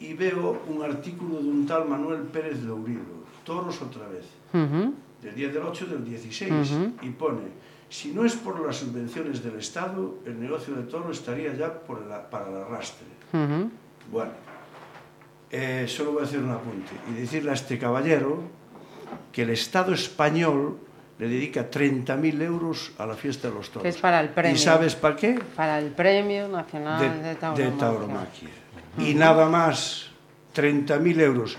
y veo un artículo de un tal Manuel Pérez Lourido, Toros otra vez, Ujú. del 10 del 8 del 16, Ujú. y pone, si no es por las subvenciones del Estado, el negocio de toro estaría ya por el- para el arrastre. Bueno, eh, solo voy a hacer un apunte y decirle a este caballero que el Estado español le dedica 30.000 euros a la fiesta de los toros. Que es para el premio. ¿Y sabes para qué? Para el Premio Nacional de, de, Tauromaquia. de tauromaquia. Y nada más, 30.000 euros.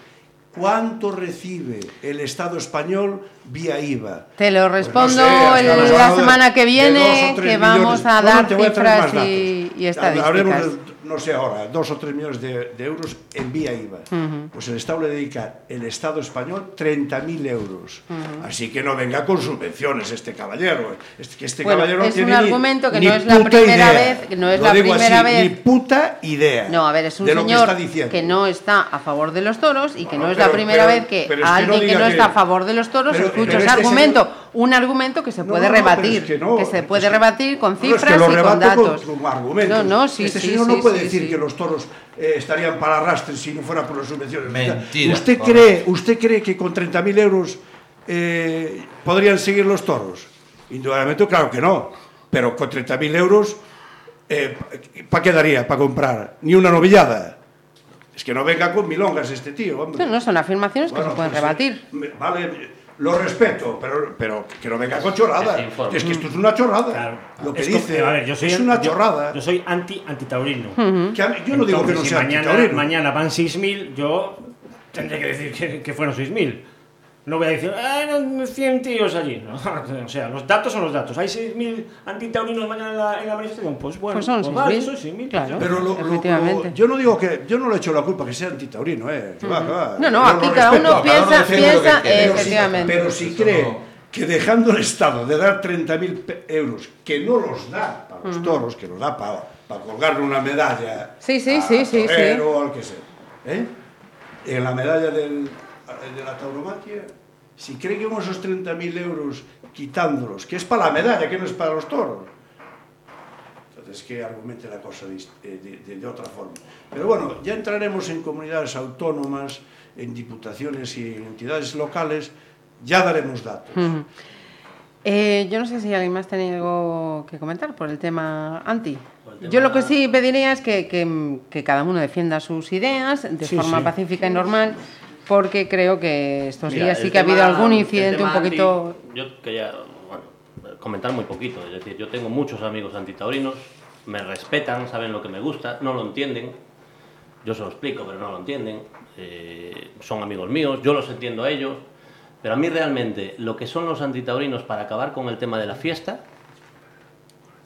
¿Cuánto recibe el Estado español vía IVA? Te lo Pues respondo no sé, el- estamos la de- semana que viene, que vamos millones. a No, no, dar a cifras y, y estadísticas. Hablemos no sé ahora, dos o tres millones de, de euros en vía IVA. Pues el Estado le dedica, el Estado español, 30.000 euros. Así que no venga con subvenciones este caballero. Es que este Bueno, caballero es tiene un argumento que ni no es la primera idea. vez- que no es Lo la primera así, vez. Ni puta idea. No, a ver, es un que señor que no está a favor de los toros y que no es pero- la primera pero- vez que no alguien que no está a favor de los toros escucha ese este argumento. señor- Un argumento que se puede no, no, pero rebatir, es que no, se es puede que- rebatir con No, es que cifras lo y con datos. Con, argumentos. No, no, sí, este sí, señor sí, no puede sí, decir sí. que los toros eh, estarían para arrastre si no fuera por las subvenciones. Mentira. ¿Usted Vamos. cree, usted cree que con 30.000 euros eh, podrían seguir los toros? Indudablemente, claro que no. Pero con 30.000 euros, eh, ¿para qué daría? ¿Para comprar? Ni una novillada. Es que no venga con milongas este tío, hombre. No, no, son afirmaciones que Bueno, se pueden pues, rebatir. vale, lo respeto, pero, pero que no venga con chorrada. Que se informe. Es que esto es una chorrada. Claro. Lo que Es como- dice a ver, yo soy es una yo- chorrada. Yo, soy anti antitaurino. Que a mí- yo no digo que no Entonces, si sea mañana, antitaurino. mañana van 6.000, yo tendré que decir que, que fueron 6.000. No voy a decir, ah, eran 100 tíos allí. No, [laughs] o sea, los datos son los datos. Hay 6.000 antitaurinos mañana en la, en la manifestación. Pues bueno, Pues son vale, 6.000, son 6.000. claro. Pero lo- Efectivamente. lo- yo no digo que yo no le echo la culpa que sea antitaurino, eh. que va, que va. No, no, aquí cada uno cada uno piensa, piensa. Pero si- efectivamente. Pero si Eso cree que dejando el Estado de dar 30.000 pe- euros, que no los da para los toros, que los da para, para colgarle una medalla Sí, sí, a sí, sí, torero o al que sea, ¿eh? en la medalla del, de la tauromaquia, si cree que con esos 30.000 euros quitándolos, que es para la medalla, que no es para los toros, entonces que argumente la cosa de, de, de, otra forma. Pero bueno, ya entraremos en comunidades autónomas, en diputaciones y en entidades locales, ya daremos datos. Uh -huh. Eh, yo no sé si alguien más tiene algo que comentar por el tema anti. El tema... Yo lo que sí pediría es que, que, que, cada uno defienda sus ideas de sí, forma sí. pacífica y normal, porque creo que estos Mira, días sí que tema, ha habido algún incidente un poquito... Anti, yo quería bueno, comentar muy poquito, es decir, yo tengo muchos amigos antitaurinos, me respetan, saben lo que me gusta, no lo entienden, yo se lo explico, pero no lo entienden, eh, son amigos míos, yo los entiendo a ellos, pero a mí realmente lo que son los antitaurinos para acabar con el tema de la fiesta...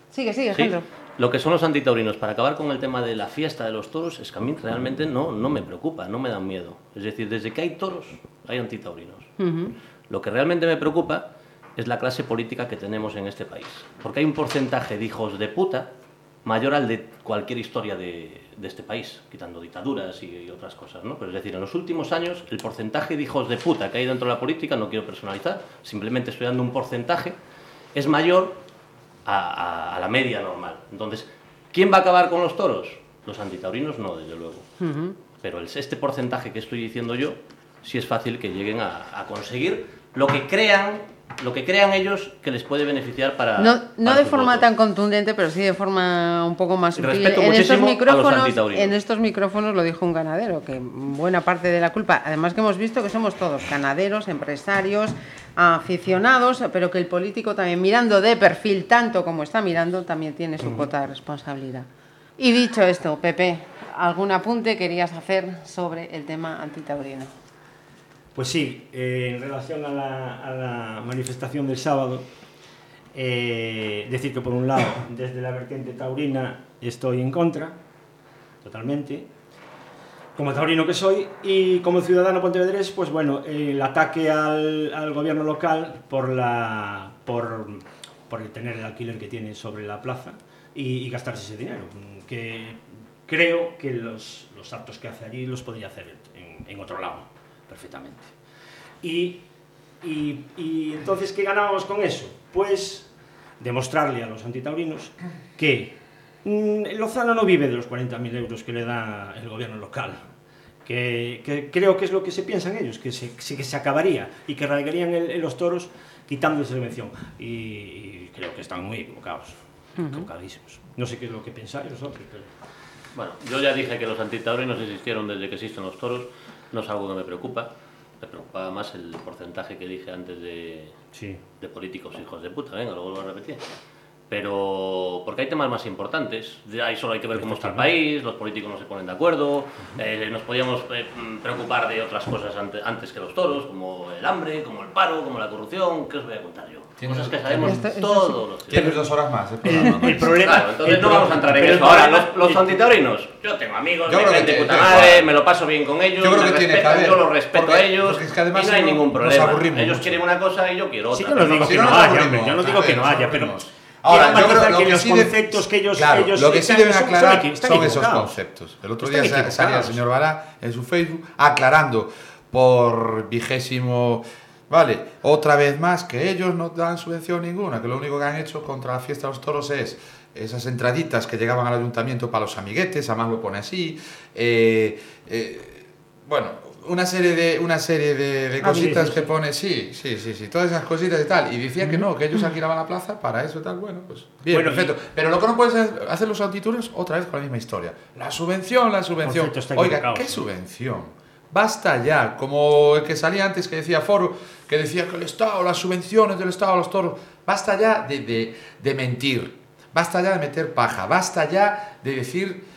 Sigue, sigue, Alejandro. Lo que son los antitaurinos para acabar con el tema de la fiesta de los toros es que a mí realmente no, no me preocupa, no me dan miedo. Es decir, desde que hay toros, hay antitaurinos. Uh -huh. Lo que realmente me preocupa es la clase política que tenemos en este país. Porque hay un porcentaje de hijos de puta mayor al de cualquier historia de, de este país, quitando dictaduras y, y, otras cosas, ¿no? Pero es decir, en los últimos años el porcentaje de hijos de puta que hay dentro de la política, no quiero personalizar, simplemente estoy dando un porcentaje, es mayor a, a, a la media normal. Entonces, ¿quién va a acabar con los toros? Los antitaurinos no, desde luego. Uh -huh. Pero el, este porcentaje que estoy diciendo yo, sí es fácil que lleguen a, a conseguir lo que crean lo que crean ellos que les puede beneficiar para. No, no para de forma votos. tan contundente, pero sí de forma un poco más sutil. Respeto en estos muchísimo a los micrófonos, antitaurinos. en estos micrófonos lo dijo un ganadero, que buena parte de la culpa, además que hemos visto que somos todos ganaderos, empresarios, aficionados, pero que el político también mirando de perfil tanto como está mirando, también tiene su cuota de responsabilidad. Y dicho esto, Pepe, ¿algún apunte querías hacer sobre el tema antitaurino? Pues sí, eh, en relación a la, a la, manifestación del sábado, eh, decir que por un lado, desde la vertiente taurina estoy en contra, totalmente, como taurino que soy, y como ciudadano pontevedrés, pues bueno, el ataque al, gobierno local por, la, por, tener el alquiler que tiene sobre la plaza y, gastarse ese dinero, que creo que los, los actos que hace allí los podría hacer en, otro lado perfectamente. Y, y, y, entonces, ¿qué ganábamos con eso? Pues demostrarle a los antitaurinos que Lozano no vive de los 40.000 euros que le da el gobierno local. Que, que, creo que es lo que se piensan ellos, que se, que se acabaría y que radicarían el, los toros quitando esa subvención. Y, y, creo que están muy equivocados, uh -huh. equivocadísimos. No sé qué es lo que pensáis vosotros, pero... Bueno, yo ya dije que los antitaurinos existieron desde que existen los toros, no es algo que me preocupa me preocupaba más el porcentaje que dije antes de, sí. de políticos hijos de puta, venga, lo vuelvo a repetir. Pero porque hay temas más importantes, ahí solo hay que ver cómo está el país, los políticos no se ponen de acuerdo, eh, nos podíamos eh, preocupar de otras cosas antes, antes, que los toros, como el hambre, como el paro, como la corrupción, ¿qué os voy a contar yo? Cosas que sabemos esto, esto todos los Tienes dos horas más. [laughs] El, el, el problema, claro, entonces el no vamos a entrar en eso. Ahora, los, los antitaurinos, yo tengo amigos, yo me de puta madre, me lo paso bien con ellos, yo creo me que tiene que yo los respeto porque, a ellos es que además y no hay ningún problema. Ellos mucho. quieren una cosa y yo quiero otra. Sí que no digo si que no no, haya, yo no digo que no haya, pero Ahora, yo creo que que los sí de- conceptos que ellos, Claro, ellos lo que sí deben aclarar son, esos conceptos. El otro Están día sa- salía el señor Bará en su Facebook aclarando por vigésimo, vale, otra vez más que ellos no dan subvención ninguna, que lo único que han hecho contra la fiesta de los toros es esas entraditas que llegaban al ayuntamiento para los amiguetes, además lo pone así, eh, eh, bueno, una serie de una serie de, de Ah, sí, cositas que pone, sí, sí, sí, sí, todas esas cositas y tal, y decía que no, que ellos alquilaban la plaza para eso y tal, bueno, pues bien, Bueno, perfecto. Pero lo que no puedes hacer los antiturios otra vez con la misma historia. La subvención, la subvención. Oiga, ¿qué subvención? Basta ya, como el que salía antes que decía Foro, que decía que el Estado, las subvenciones del Estado a los toros, basta ya de, de, de mentir, basta ya de meter paja, basta ya de decir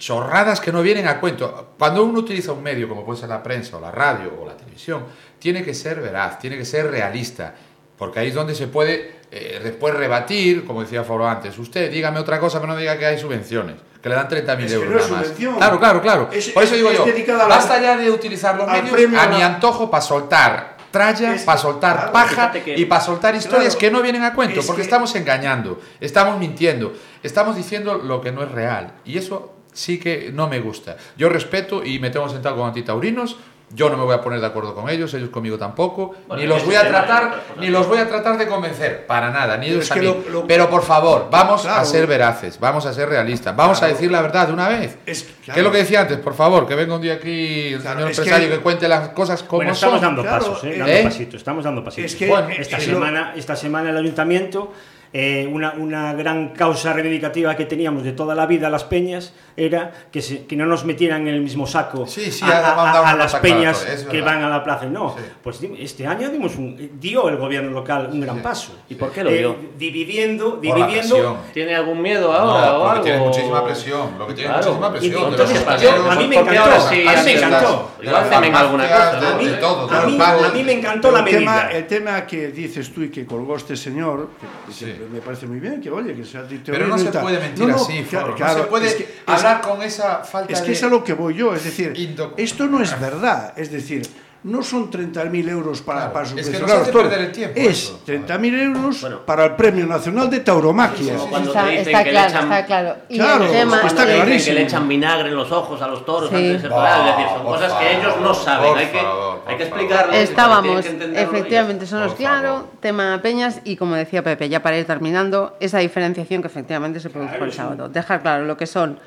chorradas que no vienen a cuento. Cuando uno utiliza un medio como puede ser la prensa o la radio o la televisión, tiene que ser veraz, tiene que ser realista, porque ahí es donde se puede eh, después rebatir, como decía Foro antes, usted dígame otra cosa, pero no diga que hay subvenciones, que le dan 30.000 Es que euros no nada más. Claro, claro, claro. Es- Por eso es- digo yo, dedicada a la- basta ya de utilizar los medios a a la- mi antojo para soltar tralla, para soltar claro, paja que- y para soltar historias Claro, que no vienen a cuento, porque que- estamos engañando, estamos mintiendo, estamos diciendo lo que no es real. Y eso sí que no me gusta. Yo respeto y me tengo sentado con antitaurinos. Yo no me voy a poner de acuerdo con ellos, ellos conmigo tampoco, Bueno, ni los voy a tratar, ni los voy a tratar de convencer, para nada, ni ellos a que mí. lo- lo- Pero por favor, vamos a Claro. ser veraces, vamos a ser realistas, vamos Claro. a decir la verdad de una vez. Es- ¿Qué claro. es lo que decía antes? Por favor, que venga un día aquí el Claro, señor es empresario que- que, cuente las cosas como Bueno, estamos son. dando claro, pasos, ¿eh? eh, dando ¿eh? pasitos, estamos dando pasitos. Es que Bueno, esta, es semana, esta semana el ayuntamiento, eh, una, una gran causa reivindicativa que teníamos de toda la vida las peñas era que, se- que no nos metieran en el mismo saco Sí, sí, a, a- a una las peñas que van a la plaza. No, Sí. pues este año dimos un, dio el gobierno local un gran paso. ¿Y por qué lo Eh, dio? dividiendo, la dividiendo presión. ¿Tiene algún miedo ahora No, o algo? tiene muchísima presión, lo que tiene Claro. muchísima Y- presión. entonces, yo- a mí me encantó, ahora a mí sí, me encantó. a, mí, a me encantó la medida. el tema que dices tú y que colgó este señor, que, Sí. Me parece muy bien, que oye, que sea Pero no se puede mentir así, no se puede es que- es- hablar con esa falta Es que de... es a lo que voy yo, es decir, esto no es verdad, es decir, no son 30.000 euros para, Claro, para es que toros, perder el tiempo Es eso. 30.000 euros Bueno. para el Premio Nacional de Tauromaquia. Está, claro, echan- está claro. Y Claro, el tema, es que está clarísimo. que le echan vinagre en los ojos a los toros Sí. antes de ser es decir, son cosas que ellos no saben, hay que, favor, hay que explicarles. Estábamos, que efectivamente, está. eso nos Por claro, favor. tema Peñas y como decía Pepe, ya para ir terminando, esa diferenciación que efectivamente se produjo el sábado. Dejar claro lo que son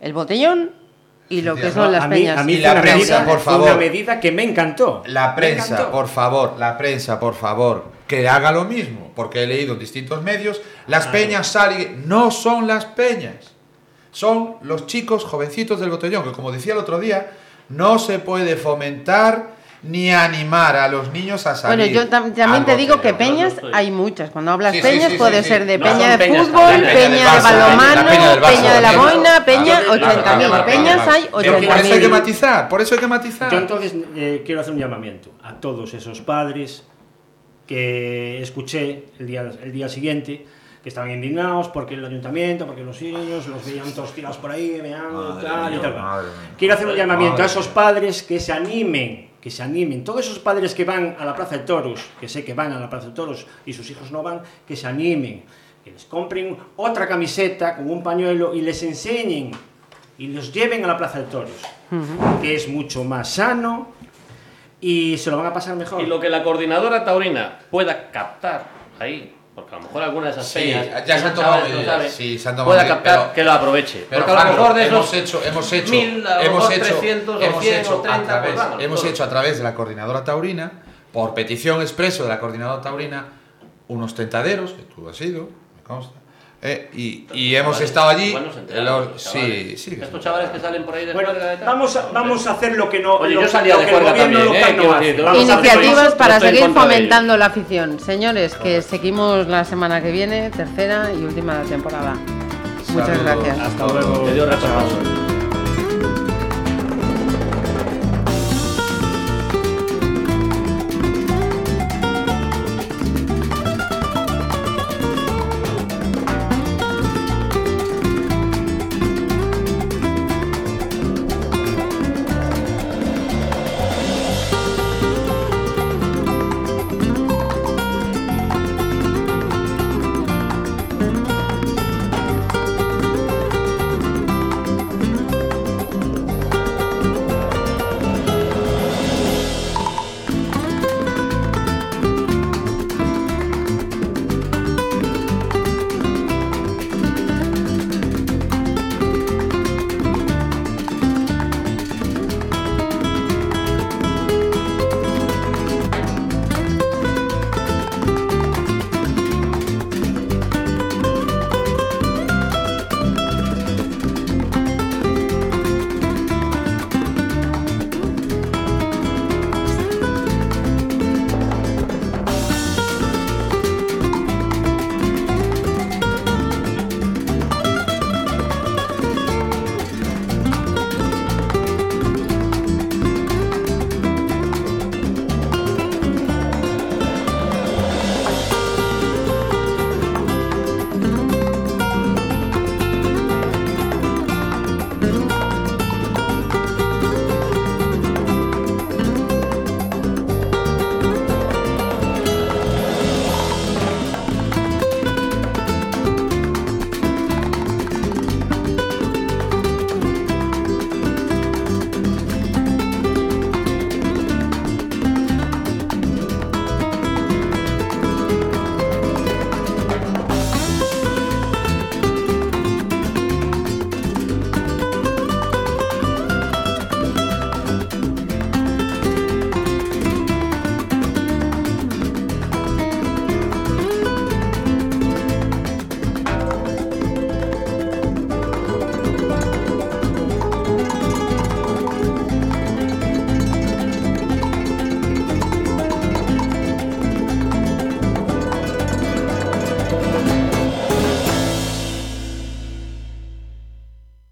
el botellón y lo que son las a mí, peñas. a mí la una prensa, medida, por favor. una medida que me encantó. La prensa, encantó. por favor, la prensa, por favor, que haga lo mismo, porque he leído en distintos medios, las peñas salen, no son las peñas, son los chicos jovencitos del botellón, que como decía el otro día, no se puede fomentar ni animar a los niños a Bueno, salir. yo tam- también te digo que peñas hay muchas. Cuando hablas Sí, peñas sí, sí, puede sí. ser de No peña de fútbol, peña de balonmano, peña peña de la boina, peña 80.000 claro, peñas hay Pero por eso hay que 80.000. matizar, por eso hay que matizar. Yo entonces eh, quiero hacer un llamamiento a todos esos padres que escuché el día, el día siguiente que estaban indignados porque el ayuntamiento, porque los niños los veían todos tirados por ahí, Madre tal y mía, tal. madre. Quiero hacer un llamamiento Madre a esos padres que se animen, que se animen. Todos esos padres que van a la Plaza de Toros, que sé que van a la Plaza de Toros y sus hijos no van, que se animen, que les compren otra camiseta con un pañuelo y les enseñen y los lleven a la Plaza de Toros, que es mucho más sano y se lo van a pasar mejor. Y lo que la coordinadora taurina pueda captar ahí, porque a lo mejor alguna de esas Sí, peñas ya se han tomado medidas, sí, se han tomado pueda medidas, captar pero- que lo aproveche. Pero porque a lo Franco, mejor de hemos esos hecho, hemos hecho, mil, a hemos hecho, 300 o hemos 100 hecho o 30, a través, pues hemos todos. hecho a través de la coordinadora taurina, por petición expreso de la coordinadora taurina, unos tentaderos, que tú has ido, me consta, eh, y, y hemos Chavales, estado allí. eh, los- sí, sí. Estos chavales que salen por ahí de Bueno, juerga y tal. vamos a, vamos a hacer lo que no Oye, lo, yo salía de también, ¿eh? no hace. Iniciativas para seguir de fomentando la afición. Señores, que seguimos la semana que viene, tercera y última temporada. Muchas Saludos. gracias. Hasta luego. Te.